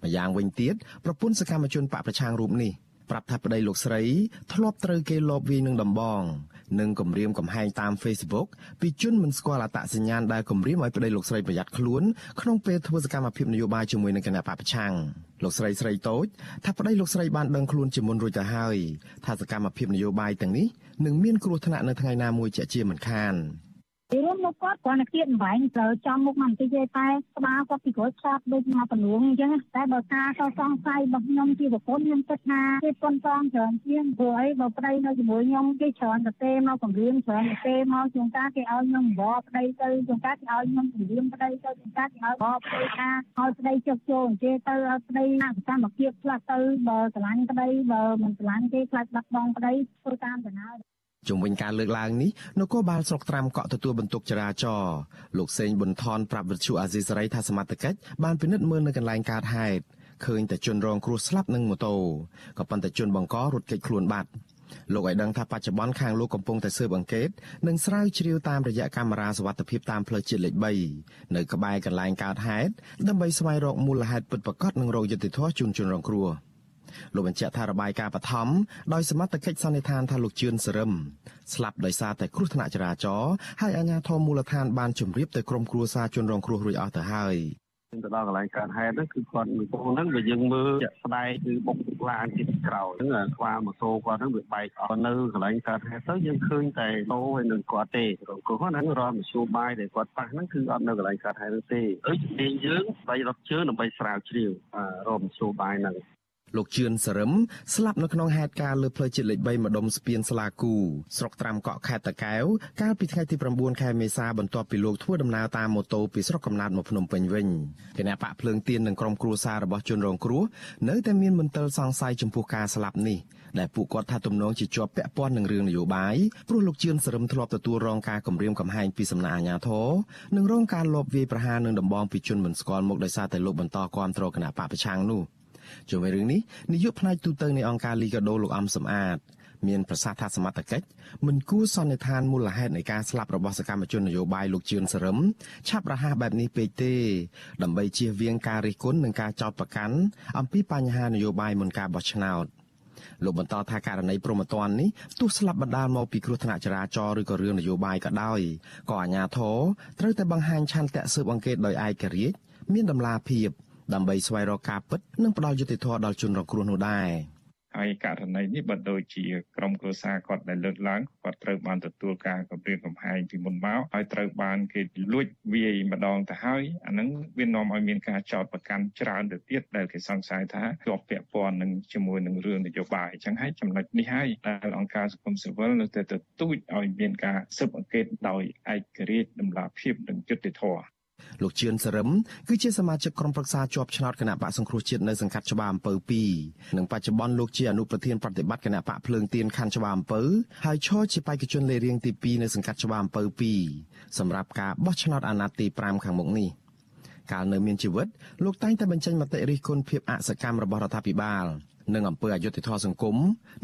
ម្យ៉ាងវិញទៀតប្រពន្ធសកម្មជនបកប្រឆាំងរូបនេះ ប្រាប់ថាប្តីលោកស្រី ធ្លាប់ត្រូវគេលបវាយនឹងដំបង និងគម្រាមកំហែងតាម Facebook ពីជនមិនស្គាល់អត្តសញ្ញាណដែលគម្រាមឲ្យប្តីលោកស្រីប្រយ័ត្នខ្លួនក្នុងពេលធ្វើសកម្មភាពនយោបាយជាមួយនឹងគណៈបព្វប្រឆាំងលោកស្រីស្រីតូចថាប្តីលោកស្រីបានដឹងខ្លួនជាមុនរួចទៅហើយថាសកម្មភាពនយោបាយទាំងនេះនឹងមានគ្រោះថ្នាក់នៅថ្ងៃណាមួយជាជាមិនខាន។ រួមមកគាត់គ្រាន់តែគៀតបំែងត្រូវចំមុខមកបន្តិចទេតែក្បាលគាត់ពីក្រោយឆាប់ដូចមកបលួងអញ្ចឹងតែបើការសសង្ស័យរបស់ខ្ញុំជាប្រពន្ធខ្ញុំគិតថាគេប៉ុនសងច្រើនជាងព្រោះអីបើប្តីនៅជាមួយខ្ញុំគេច្រើនតែទេមកគម្រាមច្រើនតែទេមកជួនកាលគេឲ្យខ្ញុំបបប្តីទៅជួនកាលគេឲ្យខ្ញុំគម្រាមប្តីទៅជួនកាលគេឲ្យបបប្តីថាឲ្យប្តីចុះចូលអញ្ជើញទៅឲ្យប្តីអសកម្មភាពខ្លះទៅបើស្រឡាញ់ប្តីបើមិនស្រឡាញ់ទេខ្លាចបាត់បង់ប្តីធ្វើតាមដំណើរ ជុំវិញការលើកឡើងនេះនគរបាលស្រុកត្រាំកក់ទទួលបន្ទុកចរាចរណ៍លោកសេងប៊ុនថនប្រាប់វិទ្យុអាស៊ីសេរីថាសមត្ថកិច្ចបានពិនិត្យមើលនៅកន្លែងកើតហេតុឃើញតែជនរងគ្រោះស្លាប់នឹងម៉ូតូក៏ប៉ុន្តែជនបង្ករត់គេចខ្លួនបាត់លោកឲ្យដឹងថាបច្ចុប្បន្នខាងលោកកំពុងតែស៊ើបអង្កេតនិងស្រាវជ្រាវតាមរយៈកាមេរ៉ាសវត្ថិភាពតាមផ្លូវជាតិលេខ3នៅក្បែរកន្លែងកើតហេតុដើម្បីស្វែងរកមូលហេតុពិតប្រាកដនិងរកយុត្តិធម៌ជូនជនរងគ្រោះ។ លោកបញ្ជាក់ថារបាយការណ៍បឋមដោយសមត្ថកិច្ចសន្និដ្ឋានថាលោកជឿនសរឹមស្លាប់ដោយសារតែគ្រោះថ្នាក់ចរាចរណ៍ហើយអាជ្ញាធរមូលដ្ឋានបានជម្រាបទៅក្រុមគ្រួសារជនរងគ្រោះរួចអស់ទៅហើយទៅដល់កន្លែងកើតហេតុហ្នឹងគឺគាត់មួយពងហ្នឹងបើយើងមើលជាក់ស្ដែងគឺបុកឡានទីក្រោយហ្នឹងខ្វាម៉ូតូគាត់ហ្នឹងវាបែកអស់នៅកន្លែងកើតហេតុទៅយើងឃើញតែតោហើយនឹងគាត់ទេរងគ្រោះហ្នឹងរមធ្យោបាយដែលគាត់ប៉ះហ្នឹងគឺអត់នៅកន្លែងកើតហេតុនោះទេអើជំនាញយើងស្ដីរត់ជើងដើម្បីស្រាវជ្រាវរមធ្យោបាយហ្នឹង លោកជឿនសរឹមស្លាប់នៅក្នុងហេតុការណ៍លើផ្លូវជាតិលេខ3ម្ដុំស្ពានស្លាគូស្រុកត្រាំកក់ខេត្តតាកែវកាលពីថ្ងៃទី9ខែមេសាបន្ទាប់ពីលោកធ្វើដំណើរតាមម៉ូតូពីស្រុកកំណើតមកភ្នំពេញវិញគណៈបកភ្លើងទៀននិងក្រុមគ្រួសាររបស់ជនរងគ្រោះនៅតែមានមន្ទិលសង្ស័យចំពោះការស្លាប់នេះដែលពួកគាត់ថាទំនងជាជាប់ពាក់ព័ន្ធនឹងរឿងនយោបាយព្រោះលោកជឿនសរឹមធ្លាប់ទទួលរងការគំរាមកំហែងពីសំណាក់អាជ្ញាធរនិងរងការលបវាយប្រហារនឹងដំបងពីជនមិនស្គាល់មុខដោយសារតែលោកបន្តគាំទ្រគណៈបកប្រឆាំងនោះ។ ជុំវិញរឿងនេះនាយកផ្នែកទូតនៃអង្គការលីកាដូលោកអំសំអាតមានប្រសាសន៍ថាសមត្ថកិច្ចមិនគួរសន្និដ្ឋានមូលហេតុនៃការស្លាប់របស់សកម្មជននយោបាយលោកជឿនសរឹមឆាប់រហ័សបែបនេះពេកទេដើម្បីជៀសវាងការរិះគន់និងការចោទប្រកាន់អំពីបញ្ហានយោបាយមុនការបោះឆ្នោតលោកបន្តថាករណីប្រមទ័ននេះទោះស្លាប់បណ្ដាលមកពីគ្រោះថ្នាក់ចរាចរណ៍ឬក៏រឿងនយោបាយក៏ដោយក៏អាជ្ញាធរត្រូវតែបង្ហាញឆន្ទៈស៊ើបអង្កេតដោយឯករាជ្យមានតម្លាភាព ដើម្បីស្វែងរកការពិតនិងផ្ដល់យុត្តិធម៌ដល់ជនរងគ្រោះនោះដែរហើយករណីនេះបើដូចជាក្រុមគ្រួសារគាត់ដែលលើកឡើងគាត់ត្រូវបានទទួលការគម្រាមកំហែងពីមុនមកហើយត្រូវបានគេលួចវាយម្ដងទៅហើយអានឹងវានាំឲ្យមានការចោទប្រកាន់ច្រើនទៅទៀតដែលគេសង្ស័យថាជាប់ពាក់ព័ន្ធនឹងជាមួយនឹងរឿងនយោបាយអញ្ចឹងហើយចំណុចនេះហើយដែលអង្គការសង្គមស៊ីវិលនៅតែទទូចឲ្យមានការស៊ើបអង្កេតដោយឯករាជ្យតម្លាភាពនិងយុត្តិធម៌ លោកជឿនសរឹមគឺជាសមាជិកក្រុមប្រឹក្សាជាប់ឆ្នោតគណៈបកសង្គ្រោះជាតិនៅសង្កាត់ច្បារអំពៅ2និងបច្ចុប្បន្នលោកជាអនុប្រធានប្រតិបត្តិគណៈបកភ្លើងទៀនខណ្ឌច្បារអំពៅហើយឈរជាបេក្ខជនលេខរៀងទី2នៅសង្កាត់ច្បារអំពៅ2សម្រាប់ការបោះឆ្នោតអាណត្តិទី5ខាងមុខនេះកាលនៅមានជីវិតលោកតែងតែបញ្ចេញមតិរិះគន់ភាពអសកម្មរបស់រដ្ឋាភិបាល និងអំពើអយុត្តិធម៌សង្គម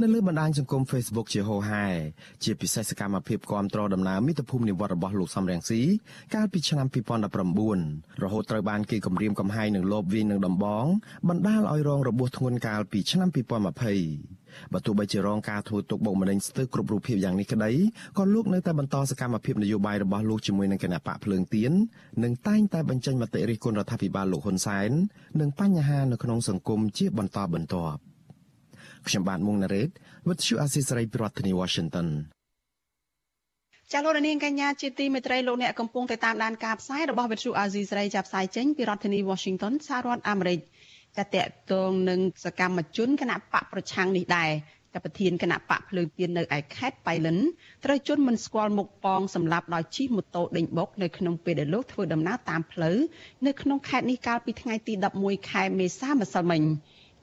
នៅលើបណ្ដាញសង្គម Facebook ជាហូហែជាពិសេសសកម្មភាពគ្រប់គ្រងដំណើរមិត្តភូមិនិវត្តរបស់លោកសំរងស៊ីកាលពីឆ្នាំ2019រហូតត្រូវបានគេគំរាមកំហែងនឹងលបវាយនឹងដំបងបណ្ដាលឲ្យរងរបួសធ្ងន់កាលពីឆ្នាំ2020 បើទោះបីជារងការធ្វើទុកបុកម្នេញស្ទើរគ្រប់រូបភាពយ៉ាងនេះក្តីក៏លោកនៅតែបន្តសកម្មភាពនយោបាយរបស់លោកជាមួយនឹងគណៈបកភ្លើងទៀននិងតែងតែបញ្ចេញមតិរិះគន់រដ្ឋាភិបាលលោកហ៊ុនសែននិងបញ្ហានៅក្នុងសង្គមជាបន្តបន្ទាប់ខ្ញុំបាទមុងណារ៉េត With you Assisray ប្រធានាទី Washington ចាលោកនាងកញ្ញាជាទីមេត្រីលោកអ្នកកំពុងតែតាមដានការផ្សាយរបស់វិទ្យុអាស៊ីសេរីចាប់ផ្សាយចេញពីរដ្ឋធានី Washington សហរដ្ឋអាមេរិក ចាតកតងនឹងសកម្មជនគណៈបកប្រឆាំងនេះដែរចាប់ប្រធានគណៈបកភ្លើងទៀននៅឯខេត្តបៃលិនត្រូវជន់មិនស្គាល់មុខប៉ងសម្រាប់ដោយជិះម៉ូតូដេញបុកនៅក្នុងពេលដែលលោកធ្វើដំណើរតាមផ្លូវនៅក្នុងខេត្តនេះកាលពីថ្ងៃទី11ខែមេសាម្សិលមិញ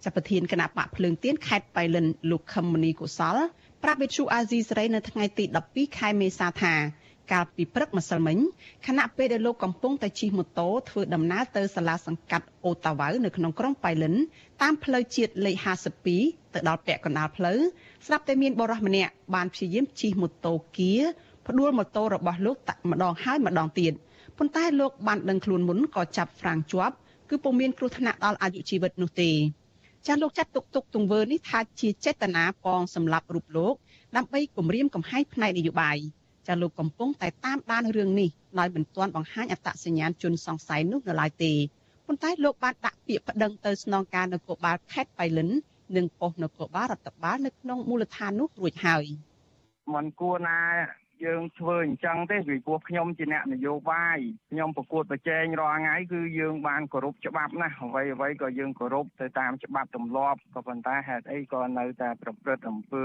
ចាប់ប្រធានគណៈបកភ្លើងទៀនខេត្តបៃលិនលោកខឹមមនីកុសលប្រាប់វិទ្យុអាស៊ីសេរីនៅថ្ងៃទី12ខែមេសាថា កាលពីព្រឹកម្សិលមិញខណៈពេលដែលលោកកំពុងតែជិះម៉ូតូធ្វើដំណើរទៅសាលាសង្កាត់អូតាវ៉ៅនៅក្នុងក្រុងប៉ៃលិនតាមផ្លូវជាតិលេខ52ទៅដល់ពាក់កណ្ដាលផ្លូវស្រាប់តែមានបរិះម្នាក់បានព្យាយាមជិះម៉ូតូគៀផ្ដួលម៉ូតូរបស់លោកតាក់ម្ដងហើយម្ដងទៀតប៉ុន្តែលោកបានដឹងខ្លួនមុនក៏ចាប់ហ្វ្រាំងជាប់គឺពុំមានគ្រោះថ្នាក់ដល់អាយុជីវិតនោះទេចាស់លោកចាត់ទុកទុកទង្វើនេះថាជាចេតនាពងសម្លាប់រូបលោកដើម្បីគម្រាមកំហែងផ្នែកនយោបាយ ចាលោកកំពុងតែតាមដានរឿងនេះដោយមិនទាន់បង្ហាញអត្តសញ្ញាណជនសង្ស័យនោះនៅឡើយទេប៉ុន្តែលោកបានដាក់ពាក្យប្តឹងទៅស្នងការនគរបាលខេត្តបៃលិននិងប៉ុស្តិ៍នគរបាលរដ្ឋបាលនៅក្នុងមូលដ្ឋាននោះរួចហើយមិនគួរណា យើងធ្វើអញ្ចឹងទេពីព្រោះខ្ញុំជាអ្នកនយោបាយខ្ញុំប្រកួតប្រជែងរាល់ថ្ងៃគឺយើងបានគោរពច្បាប់ណាស់អ្វីអ្វីក៏យើងគោរពទៅតាមច្បាប់ទម្លាប់ក៏ប៉ុន្តែហេតុអីក៏នៅតែប្រព្រឹត្តអំពើ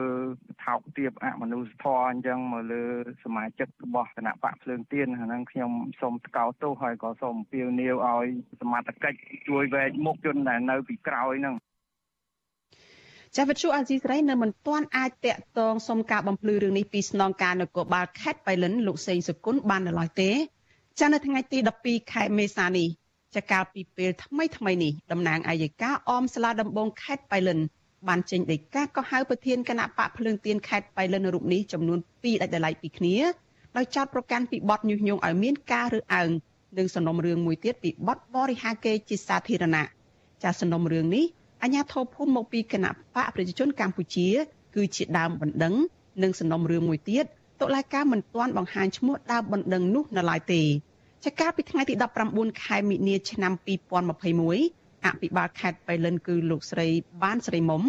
ថោកទាបអមនុស្សធម៌អញ្ចឹងមកលើសមាជិករបស់គណៈបកភ្លើងទៀនហ្នឹងខ្ញុំសូមថ្កោលទោសហើយក៏សូមអំពាវនាវឲ្យសមត្ថកិច្ចជួយវែកមុខជនដែលនៅពីក្រោយហ្នឹង ចាវិទ្យុអាស៊ីសេរីនៅមិនទាន់អាចតាក់ទងសុំការបំភ្លឺរឿងនេះពីស្នងការនគរបាលខេត្តបៃលិនលោកសេងសុគន្ធបាននៅឡើយទេចានៅថ្ងៃទី12ខែមេសានេះចាកាលពីពេលថ្មីថ្មីនេះតំណាងអាយកាអមស្លាដំបងខេត្តបៃលិនបានចេញដីកាកោះហៅប្រធានគណៈបកភ្លើងទៀនខេត្តបៃលិនរូបនេះចំនួន2ដាច់ដライពីគ្នាដោយចោទប្រកាន់ពីបទញុះញង់ឲ្យមានការរើសអើងនិងសំណុំរឿងមួយទៀតពីបទបរិហាកេរជាសាធារណៈចាសំណុំរឿងនេះ អាញាធរភូមិមកពីគណៈបកប្រជាជនកម្ពុជា គឺជាដើមបណ្ដឹងនិងសំណុំរឿងមួយទៀតតុលាការមិនទាន់បង្ហាញឈ្មោះដើមបណ្ដឹងនោះនៅឡើយទេចាកាលពីថ្ងៃទី19ខែមិនិនាឆ្នាំ2021អភិបាលខេត្តបៃលិនគឺលោកស្រីបានស្រីមុំ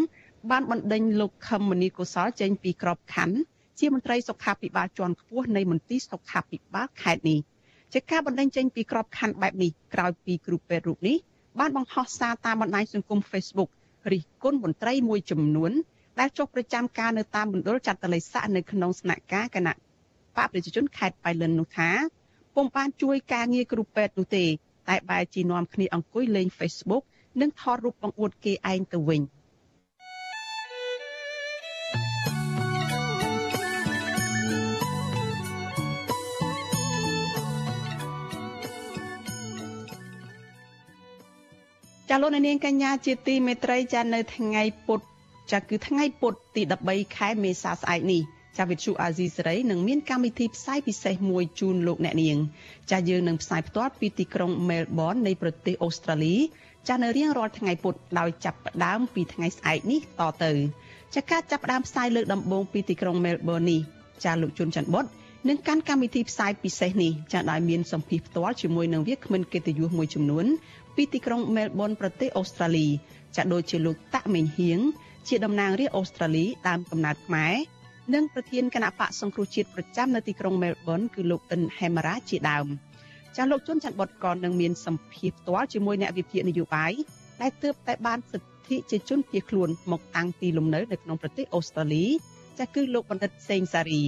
បានបណ្ដេញលោកខឹមមនីកុសលចេញពីក្របខ័ណ្ឌជាមន្ត្រីសុខាភិបាលជាន់ខ្ពស់នៃមន្ទីរសុខាភិបាលខេត្តនេះជាការបណ្ដេញចេញពីក្របខ័ណ្ឌបែបនេះក្រោយពីគ្រូពេទ្យរូបនេះ បានបង្ហោះសារតាមបណ្ដាញសង្គម Facebook រិះគន់មន្ត្រីមួយចំនួន ដែលចុះប្រចាំការនៅតាមមណ្ឌលចាត់តលិស័កនៅក្នុងស្នាក់ការគណៈបកប្រជាជនខេត្តបៃលិននោះថាពុំបានជួយការងារគ្រូពេទ្យនោះទេ តែបែរជានាំគ្នាអង្គុយលេង Facebook និងថតរូបបង្អួតគេឯងទៅវិញ។ ចាលោកនាងកញ្ញាជាទីមេត្រីចានៅថ្ងៃពុធចាគឺថ្ងៃពុធទី13ខែមេសាស្អែកនេះចាវិទ្យុអាស៊ីសេរីនឹងមានកម្មវិធីផ្សាយពិសេសមួយជូនលោកអ្នកនាង ចាយើងនឹងផ្សាយផ្ទាល់ពីទីក្រុងមែលប៊ននៃប្រទេសអូស្ត្រាលីចានៅរៀងរាល់ថ្ងៃពុធដោយចាប់ផ្ដើមពីថ្ងៃស្អែកនេះតទៅចាការចាប់ផ្ដើមផ្សាយលើកដំបូងពីទីក្រុងមែលប៊ននេះចាលោកជុនច័ន្ទបុតនឹងកាន់កម្មវិធីផ្សាយពិសេសនេះចាដោយមានសម្ភារផ្ទាល់ជាមួយនឹងវាគ្មិនកិត្តិយសមួយចំនួន ពីទីក្រុងមែលប៊នប្រទេសអូស្ត្រាលីចាដូចជាលោកតាក់មេងហៀងជាតំណាងរាស្ត្រអូស្ត្រាលីដើមកំណើតខ្មែរនិងប្រធានគណៈបកសង្គ្រោះជាតិប្រចាំនៅទីក្រុងមែលប៊នគឺលោកអិនហេម៉ារ៉ាជាដើមចាលោកជុនច័ន្ទបុតក៏នឹងមានសម្ភារផ្ទាល់ជាមួយអ្នកវិភាគនយោបាយដែលទើបតែបានសិទ្ធិជាជនភៀសខ្លួនមកតាំងទីលំនៅនៅក្នុងប្រទេសអូស្ត្រាលីចាគឺលោកបណ្ឌិតសេងសារី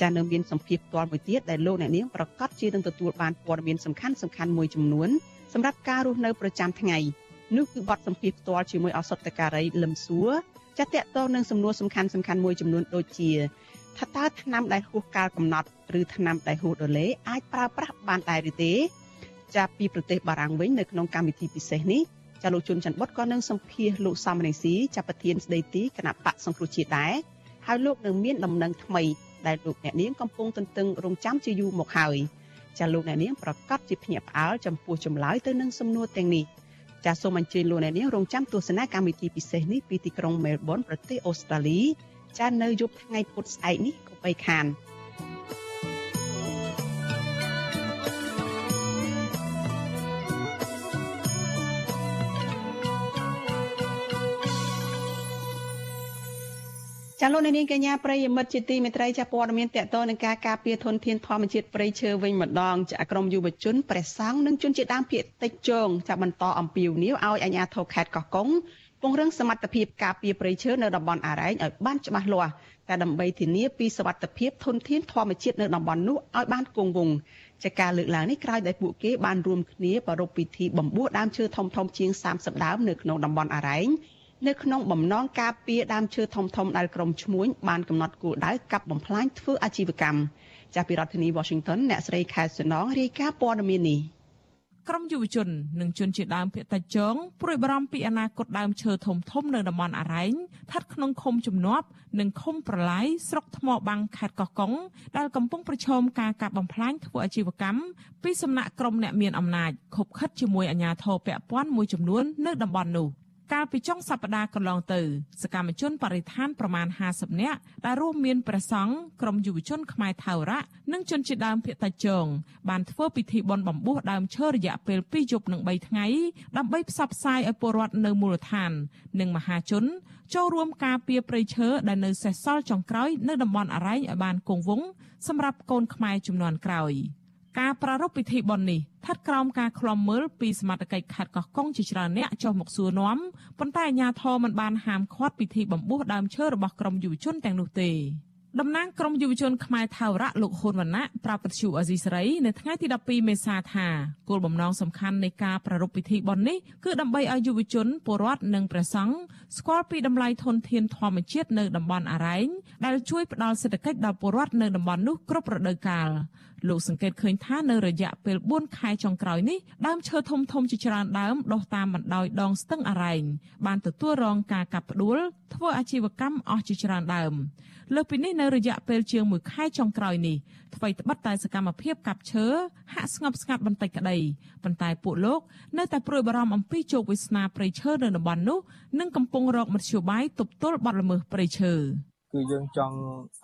ចានៅមានសម្ភារផ្ទាល់មួយទៀតដែលលោកអ្នកនាងប្រកាសជានឹងទទួលបានព័ត៌មានសំខាន់សំខាន់មួយចំនួន សម្រាប់ការរស់នៅប្រចាំថ្ងៃនោះគឺបទសម្ភាសផ្ទាល់ជាមួយអសតការីលឹមសួរចាត់តកតងនឹងសំណួរសំខាន់សំខាន់មួយចំនួនដូចជាថាតើថ្នាំដែលហួសកាលកំណត់ឬថ្នាំដែលហួសដុល្លេអាចប្រើប្រាស់បានដែរឬទេចាប់ពីប្រទេសបារាំងវិញនៅក្នុងកម្មវិធីពិសេសនេះចាលោកជុនច័ន្ទបុតក៏នឹងសម្ភាសលោកសំរងស៊ីចាប់ប្រធានស្ដីទីគណៈបកសង្គ្រោះជាតិដែរហើយលោកនឹងមានដំណឹងថ្មីដែលលោកអ្នកនាងកំពុងទន្ទឹងរង់ចាំជាយូរមកហើយ ចាលោកអ្នកនាងប្រកាសជាភ្ញាក់ផ្អើលចំពោះចម្លើយទៅនឹងសំណួរទាំងនេះចាសូមអញ្ជើញលោកអ្នកនាងរងចាំទស្សនាកម្មវិធីពិសេសនេះពីទីក្រុងមែលប៊នប្រទេសអូស្ត្រាលីចានៅយប់ថ្ងៃពុធស្អែកនេះកុំបីខាន។ ចាលោកនាងកញ្ញាប្រិយមិត្តជាទីមេត្រីចាព័ត៌មានតកតនឹងការការពារធនធានធម្មជាតិព្រៃឈើវិញម្ដងចាក្រមយុវជនព្រះសង្ឃនិងជនជាតិដើមភាគតិចជងចាបន្តអំពាវនាវឲ្យអាជ្ញាធរខេត្តកោះកុងពង្រឹងសមត្ថភាពការពារព្រៃឈើនៅតំបន់អរ៉ែងឲ្យបានច្បាស់លាស់តែដើម្បីធានាពីសវត្ថភាពធនធានធម្មជាតិនៅតំបន់នោះឲ្យបានគង់វង្សចាការលើកឡើងនេះក្រោយដែលពួកគេបានរួមគ្នាប្រារព្ធពិធីបំពោះដើមឈើធំធំជាង30ដើមនៅក្នុងតំបន់អរ៉ែង នៅក្នុងបំណងការពារដើមឈើធំធំដែលក្រុមឈ្មួញបានកំណត់គោលដៅកាប់បំផ្លាញធ្វើអាជីវកម្មចាប់ពីរដ្ឋធានី Washington អ្នកស្រីខែសំណងរាយការណ៍ព័ត៌មាននេះក្រមយុវជននិងជនជាដើមភាគតិចចងព្រួយបារម្ភពីអនាគតដើមឈើធំធំនៅតំបន់អរ៉ែងស្ថិតក្នុងឃុំជំនាប់និងឃុំប្រឡាយស្រុកថ្មបាំងខេត្តកោះកុងដែលកំពុងប្រឈមការកាប់បំផ្លាញធ្វើអាជីវកម្មពីសំណាក់ក្រុមអ្នកមានអំណាចខុបខិតជាមួយអាជ្ញាធរពាក់ព័ន្ធមួយចំនួននៅតំបន់នោះ។ កាលពីចុងសប្តាហ៍កន្លងទៅសកម្មជនបរិស្ថានប្រមាណ50នាក់ដែលរួមមានព្រះសង្ឃក្រុមយុវជនខ្មែរថៅរៈនិងជនជាតិដើមភាគតិចជងបានធ្វើពិធីបុណ្យបំពោះដើមឈើរយៈពេល2យប់និង3ថ្ងៃដើម្បីផ្សព្វផ្សាយឲ្យពលរដ្ឋនៅមូលដ្ឋាន និងមហាជន ចូលរួមការពារព្រៃឈើដែលនៅសេសសល់ចុងក្រោយនៅតំបន់អរ៉ែងឲ្យបានគង់វង្សសម្រាប់កូនខ្មែរចំនួនក្រោយ។ ការប្រារព្ធពិធីបុណ្យនេះស្ថិតក្រោមការឃ្លាំមើលពីសមត្ថកិច្ចខេត្តកោះកុងជាច្រើនអ្នកចុះមកសួរនាំប៉ុន្តែអាជ្ញាធរមិនបានហាមឃាត់ពិធីបំពោះដើមឈើរបស់ក្រុមយុវជនទាំងនោះទេ តំណាងក្រមយុវជនខ្មែរថាវរៈលោកហ៊ុនវណ្ណៈប្រាប់ពទ្យុអេស៊ីសរ៉ៃនៅថ្ងៃទី12មេសាថាគោលបំណងសំខាន់នៃការប្រារព្ធពិធីបុណ្យនេះគឺដើម្បីឲ្យយុវជនពលរដ្ឋនិងព្រះសង្ឃស្គាល់ពីតម្លៃធនធានធម្មជាតិនៅតំបន់អរ៉ែងដែលជួយផ្ដល់សេដ្ឋកិច្ចដល់ពលរដ្ឋនៅតំបន់នោះគ្រប់រដូវកាលលោកសង្កេតឃើញថានៅរយៈពេល4ខែចុងក្រោយនេះដើមឈើធំធំជាច្រើនដើមដុះតាមបណ្ដោយដងស្ទឹងអរ៉ែងបានទទួលរងការកាប់ផ្ដួលធ្វើអាជីវកម្មអស់ជាច្រើនដើមលើសពីនេះនៅរយៈពេលជាង1ខែចុងក្រោយនេះអ្វីត្បិតតែសកម្មភាពកាប់ឈើហាក់ស្ងប់ស្ងាត់បន្តិចក្តីប៉ុន្តែពួកលោកនៅតែព្រួយបារម្ភអំពីជោគវាសនាព្រៃឈើនៅតំបន់នោះនិងកំពុងរកមធ្យោបាយទប់ទល់បទល្មើសព្រៃឈើ គឺយើងចង់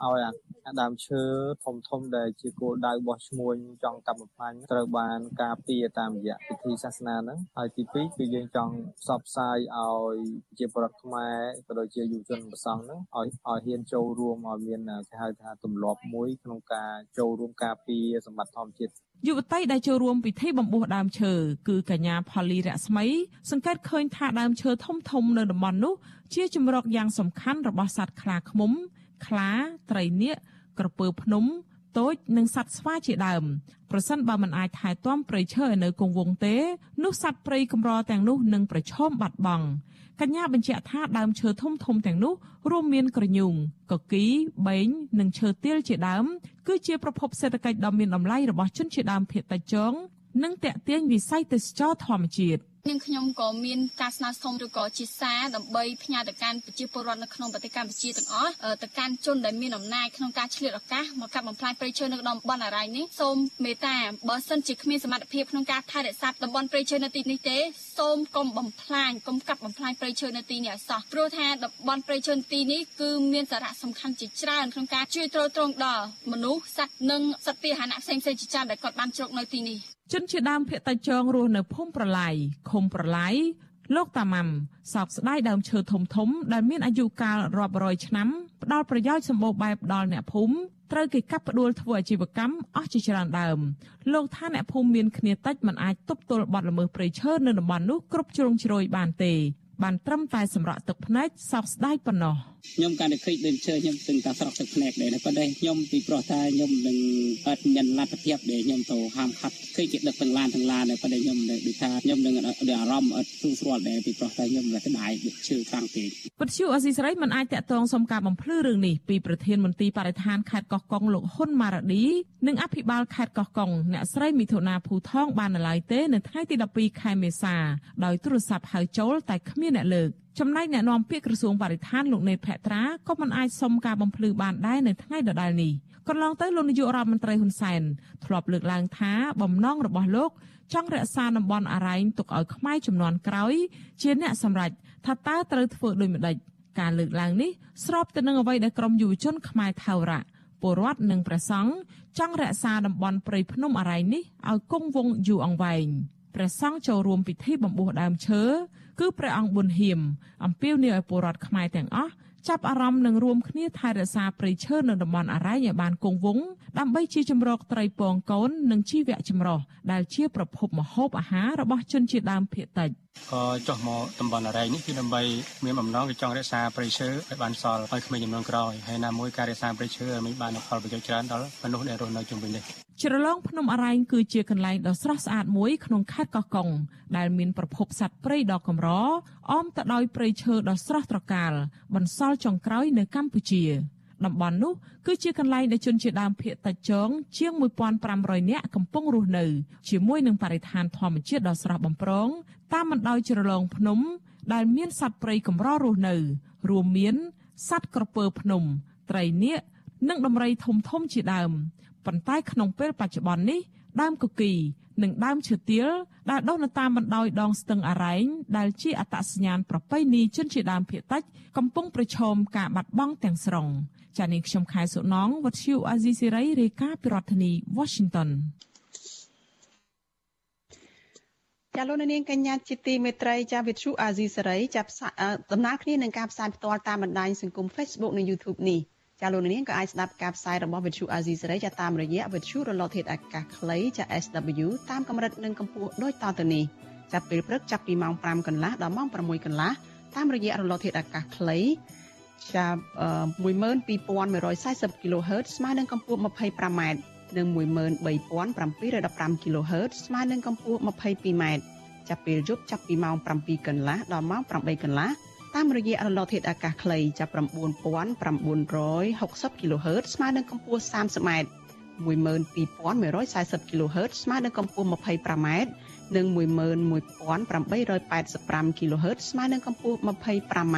ឲ្យអាដើមឈើធំធំដែលជាគោលដៅរបស់ឈ្មួញចង់កាប់បំផ្លាញត្រូវបានការពារតាមរយៈពិធីសាសនាហ្នឹងហើយទី2គឺយើងចង់ផ្សព្វផ្សាយឲ្យជាប្រដ្ឋខ្មែរក៏ដូចជាយុវជនប្រសង់ហ្នឹងឲ្យឲ្យហ៊ានចូលរួមឲ្យមានគេហៅថាទម្លាប់មួយក្នុងការចូលរួមការពារសម្បត្តិធម្មជាតិយុវតីដែលចូលរួមពិធីបំពោះដើមឈើគឺកញ្ញាផលីរស្មី សង្កេតឃើញថាដើមឈើធំធំនៅតំបន់នោះ ជាជំរកយ៉ាងសំខាន់របស់សត្វខ្លាឃ្មុំ ខ្លា ត្រីនាគក្រពើភ្នំតូចនិងសត្វស្វាជាដើមប្រសិនបើមិនអាចថែទាំព្រៃឈើឲ្យនៅគង់វង្សទេនោះសត្វព្រៃកម្រទាំងនោះនឹងប្រឈមបាត់បង់កញ្ញាបញ្ជាក់ថាដើមឈើធំធំទាំងនោះរួមមានក្រញូងកគីបេងនិងឈើទាលជាដើមគឺជាប្រភពសេដ្ឋកិច្ចដ៏មានតម្លៃរបស់ជនជាដើមភាគតិចចង និងតេទៀងវិស័យទេសចរធម្មជាតិនាងខ្ញុំក៏មានការស្នើសុំឬក៏ជាសារដើម្បីផ្ញើទៅកាន់ប្រជាពលរដ្ឋនៅក្នុងប្រទេសកម្ពុជាទាំងអស់ទៅកាន់ជនដែលមានអំណាចក្នុងការឆ្លៀតឱកាសមកកាប់បំផ្លាញព្រៃឈើនៅតំបន់អរ៉ៃនេះសូមមេត្តាបើសិនជាគ្មានសមត្ថភាពក្នុងការថែរក្សាតំបន់ព្រៃឈើនៅទីនេះទេសូមកុំបំផ្លាញកុំកាប់បំផ្លាញព្រៃឈើនៅទីនេះឲ្យសោះព្រោះថាតំបន់ព្រៃឈើទីនេះគឺមានសារៈសំខាន់ជាច្រើនក្នុងការជួយទ្រទ្រង់ដល់មនុស្សសត្វនិងសត្វពាហនៈផ្សេងៗជាច្រើនដែលគាត់បានជ្រកនៅទីនេះ ជនជាដើមភៀតតៃចងរស់នៅភូមិប្រឡាយឃុំប្រឡាយលោកតាម៉ាំសោកស្ដាយដើមឈើធំធំដែលមានអាយុកាលរាប់រយឆ្នាំផ្ដល់ប្រយោជន៍សម្បូរបែបដល់អ្នកភូមិត្រូវគេកាប់ផ្ដួលធ្វើអាជីវកម្មអស់ជាច្រើនដើមលោកថាអ្នកភូមិមានគ្នាតិចមិនអាចទប់ទល់បទល្មើសព្រៃឈើនៅតំបន់នោះគ្រប់ជ្រុងជ្រោយបានទេ បានត្រឹមតែសម្រក់ទឹកភ្នែកសោកស្ដាយប៉ុណ្ណោះខ្ញុំកាន់តែឃើញដើមឈើខ្ញុំទិញតែស្រក់ទឹកភ្នែកដែរប៉ុន្តែខ្ញុំពីព្រោះថាខ្ញុំនឹងអត់មានលទ្ធភាពដែលខ្ញុំទៅហាមឃាត់ឃើញគេដឹកទាំងឡានទាំងឡានដែរប៉ុន្តែខ្ញុំដូចថាខ្ញុំនឹងអារម្មណ៍អត់ស្រួលស្រួលដែរពីព្រោះតែខ្ញុំតែក្តាយឈើខ្លាំងពេកពទ្យុអស៊ីសេរីមិនអាចតាក់ទងសុំការបំភ្លឺរឿងនេះពីប្រធានមន្ត្រីបរិស្ថានខេត្តកោះកុងលោកហ៊ុនម៉ារ៉ាឌីនិងអភិបាលខេត្តកោះកុងអ្នកស្រីមិថុនាភូថងបាននៅឡើយទេនៅថ្ងៃទី12ខែមេសាដោយទូរស័ព្ទហៅចូលតែគ្មានអ្នកលើកចំណែកអ្នកនាំពាក្យក្រសួងបរិស្ថានលោកនេតភក្ត្រាក៏មិនអាចសុំការបំភ្លឺបានដែរនៅថ្ងៃដដែលនេះកន្លងទៅលោកនាយករដ្ឋមន្ត្រីហ៊ុនសែនធ្លាប់លើកឡើងថាបំណងរបស់លោកចង់រក្សាតំបន់អរ៉ែងទុកឲ្យខ្មែរចំនួនក្រោយជាអ្នកសម្រេចថាតើត្រូវធ្វើដូចម្តេចការលើកឡើងនេះស្របទៅនឹងអ្វីដែលក្រមយុវជនខ្មែរថៅរៈពលរដ្ឋនិងព្រះសង្ឃចង់រក្សាតំបន់ព្រៃភ្នំអរ៉ែងនេះឲ្យគង់វង្សយូរអង្វែងព្រះសង្ឃចូលរួមពិធីបំពោះដើមឈើ គឺព្រះអង្គប៊ុនហៀមអំពាវនាវឲ្យពលរដ្ឋខ្មែរទាំងអស់ចាប់អារម្មណ៍និងរួមគ្នាថែរក្សាព្រៃឈើនៅតំបន់អរ៉ៃឲ្យបានគង់វង្សដើម្បីជាជំរកត្រីពងកូននិងជីវៈចម្រុះដែលជាប្រភពម្ហូបអាហាររបស់ជនជាតិដើមភាគតិច ក៏ចុះមកតំបន់អរ៉ៃនេះគឺដើម្បីមានបំណងគឺចង់រក្សាព្រៃឈើឲ្យបានសល់ឲ្យក្មេងចំនួនក្រោយហើយណាមួយការរក្សាព្រៃឈើឲ្យមានបានផលប្រយោជន៍ច្រើនដល់មនុស្សដែលរស់នៅជុំវិញនេះជ្រលងភ្នំអរ៉ែងគឺជាកន្លែងដ៏ស្រស់ស្អាតមួយក្នុងខេត្តកោះកុងដែលមានប្រភពសត្វព្រៃដ៏កម្រអមទៅដោយព្រៃឈើដ៏ស្រស់ត្រកាលបន្សល់ចុងក្រោយនៅកម្ពុជា តំបន់នោះគឺជាកន្លែងដែលជនជាដើមភាគតិចចងជាង1500នាក់កំពុងរស់នៅជាមួយនឹងបរិស្ថានធម្មជាតិដ៏ស្រស់បំព្រងតាមបណ្ដោយជ្រលងភ្នំ ដែលមានសត្វព្រៃកម្ររស់នៅ រួមមានសត្វក្រពើភ្នំ ត្រីនាគនិងដំរីធំធំជាដើមប៉ុន្តែក្នុងពេលបច្ចុប្បន្ននេះដើមគគីនិងដើមឈើទាលដែលដុះនៅតាមបណ្ដោយដងស្ទឹងអរ៉ែងដែលជាអត្តសញ្ញាណប្រពៃណីជនជាដើមភាគតិចកំពុងប្រឈមការបាត់បង់ទាំងស្រុង ចា៎នាងខ្ញុំខែសុណងវັດឈូអាស៊ីសេរីរាយការណ៍ពីរដ្ឋធានី Washington ចាលោកនាងកញ្ញាជាទីមេត្រីចាវិទ្យុអាស៊ីសេរីចាប់ដំណើរគ្នានឹងការផ្សាយផ្ទាល់តាមបណ្ដាញសង្គម Facebook និង YouTube នេះចាលោកនាងក៏អាចស្ដាប់ការផ្សាយរបស់វិទ្យុអាស៊ីសេរីចាតាមរយៈវិទ្យុរលកធាតុអាកាសខ្លីចា SW តាមកម្រិតនិងកម្ពស់ដូចតទៅនេះចាប់ពេលព្រឹកចាប់ពីម៉ោង5កន្លះដល់ម៉ោង6កន្លះតាមរយៈរលកធាតុអាកាសខ្លី ចាប់12140 kHz ស្មើនឹងកម្ពស់ 25m និង13715 kHz ស្មើនឹងកម្ពស់ 22m ចាប់ពេលយប់ចាប់ពីម៉ោង7កន្លះដល់ម៉ោង8កន្លះតាមរយៈរលកធាតុអាកាសខ្លីចាប់9960 kHz ស្មើនឹងកម្ពស់ 30m 12140 kHz ស្មើនឹងកម្ពស់ 25m និង11885 kHz ស្មើនឹងកម្ពស់ 25m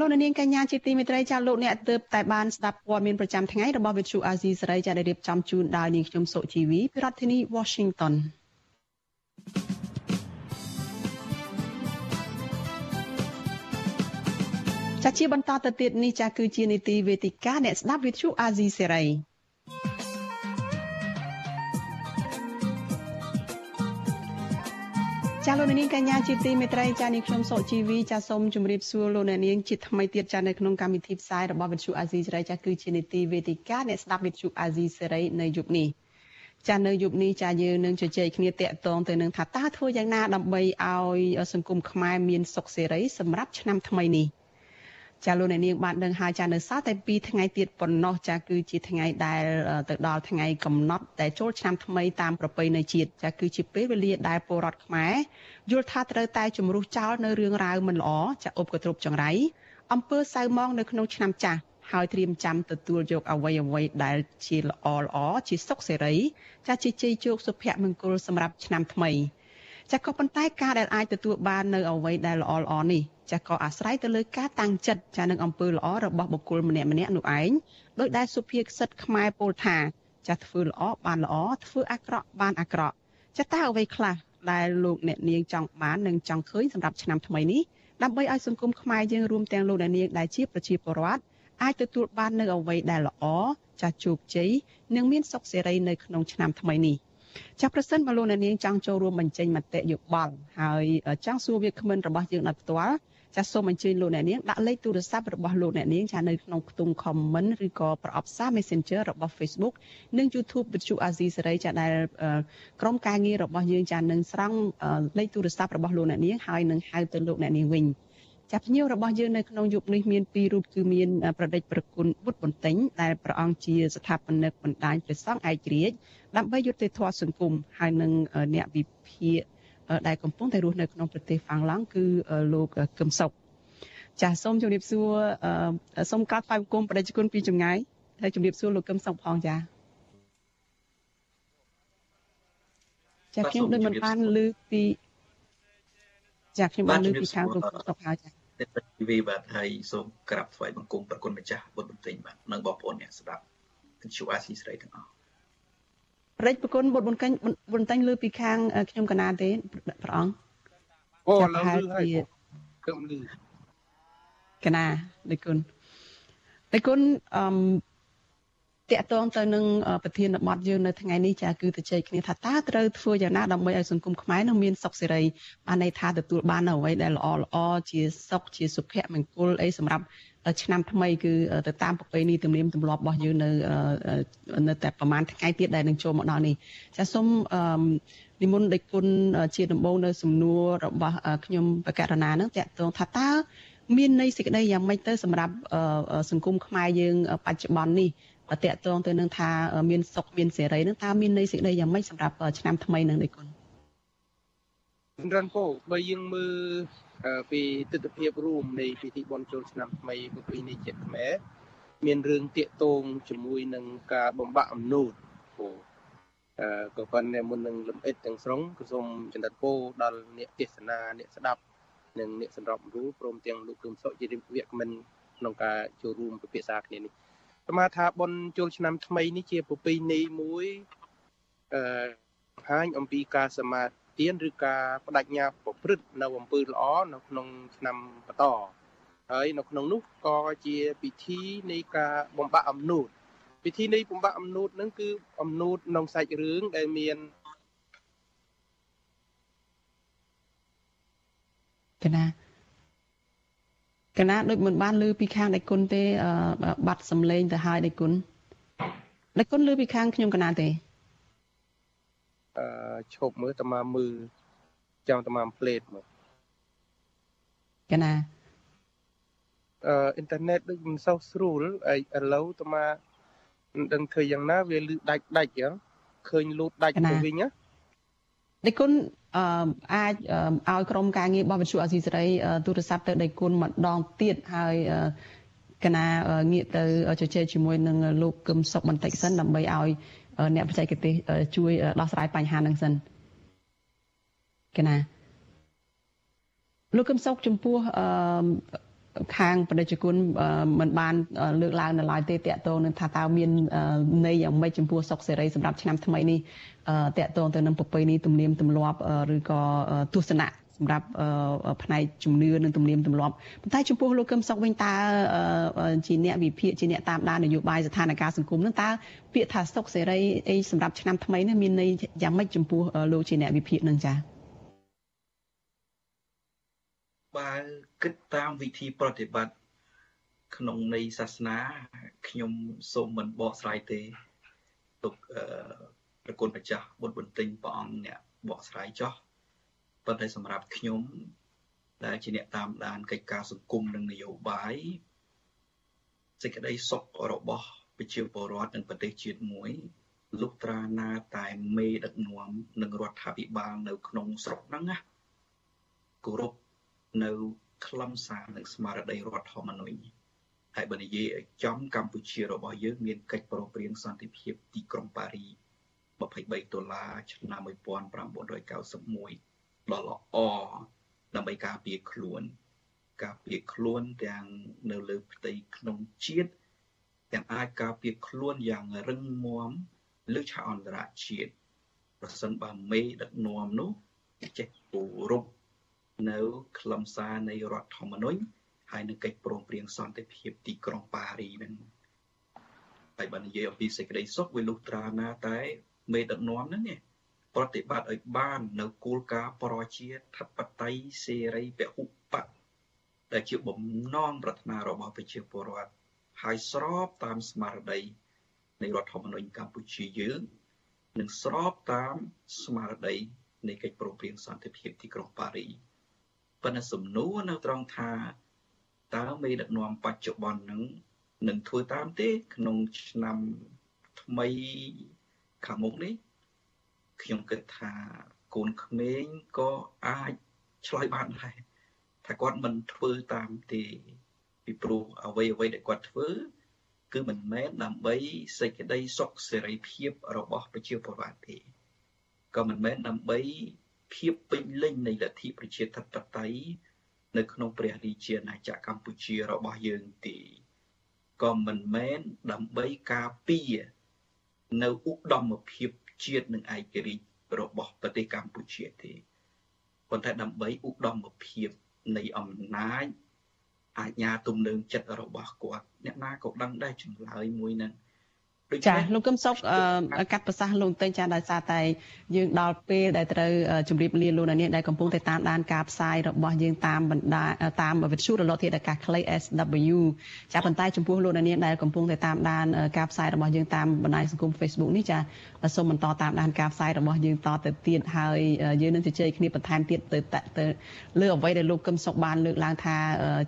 លោកនាងកញ្ញាជាទីមេត្រីចាលោកអ្នកទើបតែបានស្ដាប់ព័ត៌មានប្រចាំថ្ងៃរបស់វិទ្យុអាស៊ីសេរីចាដែលរៀបចំជូនដោយនាងខ្ញុំសុជីវីពីរដ្ឋធានី Washington ចាជាបន្តទៅទៀតនេះចាគឺជានីតិវេទិកាអ្នកស្ដាប់វិទ្យុអាស៊ីសេរី ចាលោកនាងកញ្ញាជាទីមេត្រីចានាងខ្ញុំសុជីវីចាសូមជម្រាបសួរលោកនាងជាថ្មីទៀតចានៅក្នុងកម្មវិធីផ្សាយរបស់វិទ្យុអាស៊ីសេរីចាគឺជានីតិវេទិកាអ្នកស្ដាប់វិទ្យុអាស៊ីសេរីនៅយប់នេះចានៅយប់នេះចាយើងនឹងជជែកគ្នាតាក់ទងទៅនឹងថាតើធ្វើយ៉ាងណាដើម្បីឲ្យសង្គមខ្មែរមានសុខសេរីសម្រាប់ឆ្នាំថ្មីនេះ ចាលោកអ្នកនាងបានដឹងហើយចានៅសល់តែ2ថ្ងៃទៀតប៉ុណ្ណោះចាគឺជាថ្ងៃដែលទៅដល់ថ្ងៃកំណត់ដែលចូលឆ្នាំថ្មីតាមប្រពៃណីជាតិចាគឺជាពេលវេលាដែលពលរដ្ឋខ្មែរយល់ថាត្រូវតែជំរុះចោលនៅរឿងរ៉ាវមិនល្អចាឧបកទ្រពចង្រៃអំពើសៅមងនៅក្នុងឆ្នាំចាស់ហើយត្រៀមចាំទទួលយកអ្វីអ្វីដែលជាល្អល្អជាសុខសេរី ចាជាជ័យជោគសុភមង្គលសម្រាប់ឆ្នាំថ្មីចាក៏ប៉ុន្តែការដែលអាចទទួលបាននៅអ្វីដែលល្អល្អនេះ ចាក៏អាស្រ័យទៅលើការតាំងចិត្តចានឹងអំពើល្អរបស់បុគ្គលម្នាក់ម្នាក់នោះឯងដោយដែលសុភាសិតខ្មែរពោលថាចាធ្វើល្អបានល្អធ្វើអាក្រក់បានអាក្រក់ចាតើអ្វីខ្លះដែលលោកអ្នកនាងចង់បាននិងចង់ឃើញសម្រាប់ឆ្នាំថ្មីនេះដើម្បីឲ្យសង្គមខ្មែរយើងរួមទាំងលោកអ្នកនាងដែលជាប្រជាពលរដ្ឋអាចទទួលបាននៅអ្វីដែលល្អចាស់ជោគជ័យនិងមានសុខសេរីនៅក្នុងឆ្នាំថ្មីនេះចាប្រសិនបើលោកអ្នកនាងចង់ចូលរួមបញ្ចេញមតិយោបល់ហើយចង់សួរវាគ្មិនរបស់យើងដោយផ្ទាល់ ចាសសូមអញ្ជើញលោកអ្នកនាងដាក់លេខទូរស័ព្ទរបស់លោកអ្នកនាងចានៅក្នុងខ្ទង់ comment ឬក៏ប្រអប់សារ Messenger របស់ Facebook និង YouTube វិទ្យុអាស៊ីសេរីចាដែលក្រុមការងាររបស់យើងចានឹងស្រង់លេខទូរស័ព្ទរបស់លោកអ្នកនាងហើយនឹងហៅទៅលោកអ្នកនាងវិញចាប់ភ្ញៀវរបស់យើងនៅក្នុងយុគនេះមានពីររូបគឺមានប្រដេចប្រគុណបុត្របន្ទិញដែលព្រះអង្គជាស្ថាបនិកបណ្ដាញព្រះសង្ឃឯករាជ្យដើម្បីយុត្តិធម៌សង្គមហើយនឹងអ្នកវិភាគ ដែលកំពុងតែរស់នៅក្នុងប្រទេសហ្វាំងឡង់គឺលោកកឹមសុខចាសសូមជម្រាបសួរសូមកាត់ថ្វាយបង្គំបដិជគុណពីចម្ងាយហើយជម្រាបសួរលោកកឹមសុខផងចាចាខ្ញុំដូចមិនបានលើពីចាខ្ញុំបានលើពីខាងលោកសុខហើយចាតែវីបាទហើយសូមក្រាបថ្វាយបង្គំប្រគុណម្ចាស់បុត្របន្ទិញបាទនិងបងប្អូនអ្នកស្ដាប់ទាំងជួអាស៊ីស្រីទាំងអស់ រិទ្ធប្រគុណបុត្របន្ទិញបន្ទិញលើពីខាងខ្ញុំកណាទេព្រះអង្គអូឡើងលឺហើយគឺលឺកណាដូចគុណដូចគុណអឺតកតងទៅនឹងប្រធានបទយើងនៅថ្ងៃនេះចាគឺទៅជែកគ្នាថាតើត្រូវធ្វើយ៉ាងណាដើម្បីឲ្យសង្គមខ្មែរនឹងមានសុខសេរីបានន័យថាទទួលបានអ្វីដែលល្អល្អជាសុខជាសុភមង្គលអីសម្រាប់ ឆ្នាំថ្មីគឺទៅតាមប្រពៃណីទំនៀមទម្លាប់របស់យើងនៅនៅតែប្រហែលថ្ងៃទៀតដែលនឹងចូលមកដល់នេះចាសូមនិមន្តដេចគុណជាដំបូងនៅសំណួររបស់ខ្ញុំបកករណានឹងតកតងថាតើមានន័យសេចក្តីយ៉ាងម៉េចទៅសម្រាប់សង្គមខ្មែរយើងបច្ចុប្បន្ននេះតកតងទៅនឹងថាមានសុខមានសេរីនឹងតើមានន័យសេចក្តីយ៉ាងម៉េចសម្រាប់ឆ្នាំថ្មីនឹងដេចគុណរនពោបើយើងមើល ពីទស្សនវិជ្ជារួមនៃពិធីបុណ្យចូលឆ្នាំថ្មីប្រពៃណីជាតិខ្មែរមានរឿងតាកតងជាមួយនឹងការបំបាក់អំណូតពោអឺក៏ប៉ុន្តែមុននឹងលំអិតទាំងស្រុងក៏សូមចន្ទពោដល់អ្នកទេសនាអ្នកស្ដាប់និងអ្នកសម្របរូបព្រមទាំងលោកគឹមសុជាវគ្គមិនក្នុងការចូលរួមពិភាក្សាគ្នានេះស្មាថាបុណ្យចូលឆ្នាំថ្មីនេះជាប្រពៃណីមួយអឺបង្ហាញអំពីការសមា ទានឬការបដិញ្ញាប្រព្រឹត្តនៅអំពើល្អនៅក្នុងឆ្នាំបន្តហើយនៅក្នុងនោះក៏ជាពិធីនៃការបំបាក់អំណូតពិធីនៃបំបាក់អំណូតហ្នឹងគឺអំណូតក្នុងសាច់រឿងដែលមានកណាកណាដូចមិនបានលើពីខាងដៃគុណទេបាត់សំឡេងទៅហើយដៃគុណដៃគុណលើពីខាងខ្ញុំកណាទេអឺ ឈប់មើលតាមើលចាំតាផ្លេតមើលកណាអឺអ៊ីនធឺណិតដូចមិនសូវស្រួលហើយឥឡូវតាមិនដឹងធ្វើយ៉ាងណាវាលឺដាច់ដាច់ចឹងឃើញលូតដាច់ទៅវិញណាដៃគុណអឺអាចឲ្យក្រុមការងាររបស់វិទ្យុអាស៊ីសេរីទូរស័ព្ទទៅដៃគុណម្ដងទៀតហើយកណាងាកទៅជជែកជាមួយនឹងលោកកឹមសុខបន្តិចសិនដើម្បីឲ្យ អ្នកបច្ចេកទេសជួយដោះស្រាយបញ្ហានឹងសិនកណាលោកកឹមសុខចំពោះអឺខាងបដិជគុណមិនបាន លើកឡើងនៅឡើយទេតកតងនឹងថាតើមានន័យយ៉ាងម៉េចចំពោះសុខសេរីសម្រាប់ឆ្នាំថ្មីនេះតកតងទៅនឹងប្រពៃណីទំនៀមទម្លាប់ឬក៏ទស្សនៈ សម្រាប់ផ្នែកជំនឿនិងទំនៀមទម្លាប់ប៉ុន្តែចំពោះលោកកឹមសុខវិញតើជាអ្នកវិភាគជាអ្នកតាមដាននយោបាយស្ថានភាពសង្គមនឹងតើពាក្យថាសុខសេរីអីសម្រាប់ឆ្នាំថ្មីនេះមានន័យយ៉ាងម៉េចចំពោះលោកជាអ្នកវិភាគនឹងចា៎បើគិតតាមវិធីប្រតិបត្តិក្នុងនៃសាសនាខ្ញុំសូមមិនបកស្រាយទេទុកប្រគុណម្ចាស់បុត្របន្ទិញព្រះអង្គអ្នកបកស្រាយចោះ ប៉ុន្តែសម្រាប់ខ្ញុំដែលជាអ្នកតាមដានកិច្ចការសង្គមនិងនយោបាយសេចក្តីសុខរបស់ប្រជាពលរដ្ឋនិងប្រទេសជាតិមួយលុះត្រាណាតែមេដឹកនាំនិងរដ្ឋាភិបាលនៅក្នុងស្រុកហ្នឹងណាគោរពនៅខ្លឹមសារនិងស្មារតីរដ្ឋធម្មនុញ្ញហើយបើនិយាយឲ្យចំកម្ពុជារបស់យើងមានកិច្ចប្រព្រឹត្តសន្តិភាពទីក្រុងប៉ារី23ដុល្លារឆ្នាំ1991 ដ៏ល្អដើម្បីការពារខ្លួន ការពារខ្លួនទាំងនៅលើផ្ទៃក្នុងជាតិទាំងអាចការពារខ្លួនយ៉ាងរឹងមាំលើឆាកអន្តរជាតិប្រសិនបើមេដឹកនាំនោះចេះគោរពនៅខ្លឹមសារនៃរដ្ឋធម្មនុញ្ញហើយនឹងកិច្ចព្រមព្រៀងសន្តិភាពទីក្រុងប៉ារីហ្នឹងហើយបើនិយាយអំពីសេចក្តីសុខវាលុះត្រាណាតែមេដឹកនាំហ្នឹងនេះ ប្រតិបត្តិឲ្យបាននៅគោលការណ៍ប្រជាធិបតេយ្យសេរីពហុបកដែលជាបំណងប្រាថ្នារបស់ប្រជាពលរដ្ឋហើយស្របតាមស្មារតីនៃរដ្ឋធម្មនុញ្ញកម្ពុជាយើងនិងស្របតាមស្មារតីនៃកិច្ចព្រមព្រៀងសន្តិភាពទីក្រុងប៉ារីប៉ុន្តែសំណួរនៅត្រង់ថាតើមេដឹកនាំបច្ចុប្បន្ននឹងនឹងធ្វើតាមទេក្នុងឆ្នាំថ្មីខាងមុខនេះ ខ្ញុំគិតថាកូនក្មេងក៏អាចឆ្លើយបានដែរថាគាត់មិនធ្វើតាមទេពីព្រោះអ្វីអ្វីដែលគាត់ធ្វើ គឺមិនមែនដើម្បីសេចក្តីសុខសេរីភាពរបស់ប្រជាពលរដ្ឋទេក៏មិនមែនដើម្បីភាពពេញលេញនៃលទ្ធិប្រជាធិបតេយ្យនៅក្នុងព្រះរាជាណាចក្រកម្ពុជារបស់យើងទេក៏មិនមែនដើម្បីការពារនៅឧត្តមភាព ជាតិនិងឯករាជ្យរបស់ប្រទេសកម្ពុជាទេប៉ុន្តែដើម្បីឧត្តមភាពនៃអំណាចអាជ្ញាទំនើងចិត្តរបស់គាត់អ្នកណាក៏ដឹងដែរចម្លើយមួយនឹង ចាលោកកឹមសុខកាត់ប្រសាសន៍លោកតែងចាដោយសារតែយើងដល់ពេលដែលត្រូវជម្រាបលាលោកនាងដែលកំពុងតែតាមដានការផ្សាយរបស់យើងតាមបណ្ដាតាមវិទ្យុរលកធាតុអាកាសខ្លី SW ចាប៉ុន្តែចំពោះលោកនាងដែលកំពុងតែតាមដានការផ្សាយរបស់យើងតាមបណ្ដាញសង្គម Facebook នេះចាសូមបន្តតាមដានការផ្សាយរបស់យើងតទៅទៀតហើយយើងនឹងជជែកគ្នាបន្ថែមទៀតទៅទៅលើអ្វីដែលលោកកឹមសុខបានលើកឡើងថា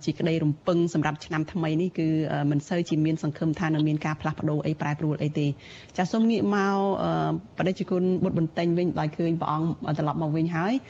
ជាក្តីរំពឹងសម្រាប់ឆ្នាំថ្មីនេះគឺមិនសូវជាមានសង្ឃឹមថានឹងមានការផ្លាស់ប្ដូរអីប្រែប្រួលអីទេចាសូមងាកមកបដិជគុណបុត្របន្ទិញវិញដោយឃើញព្រះអង្គត្រឡប់មកវិញហើយចា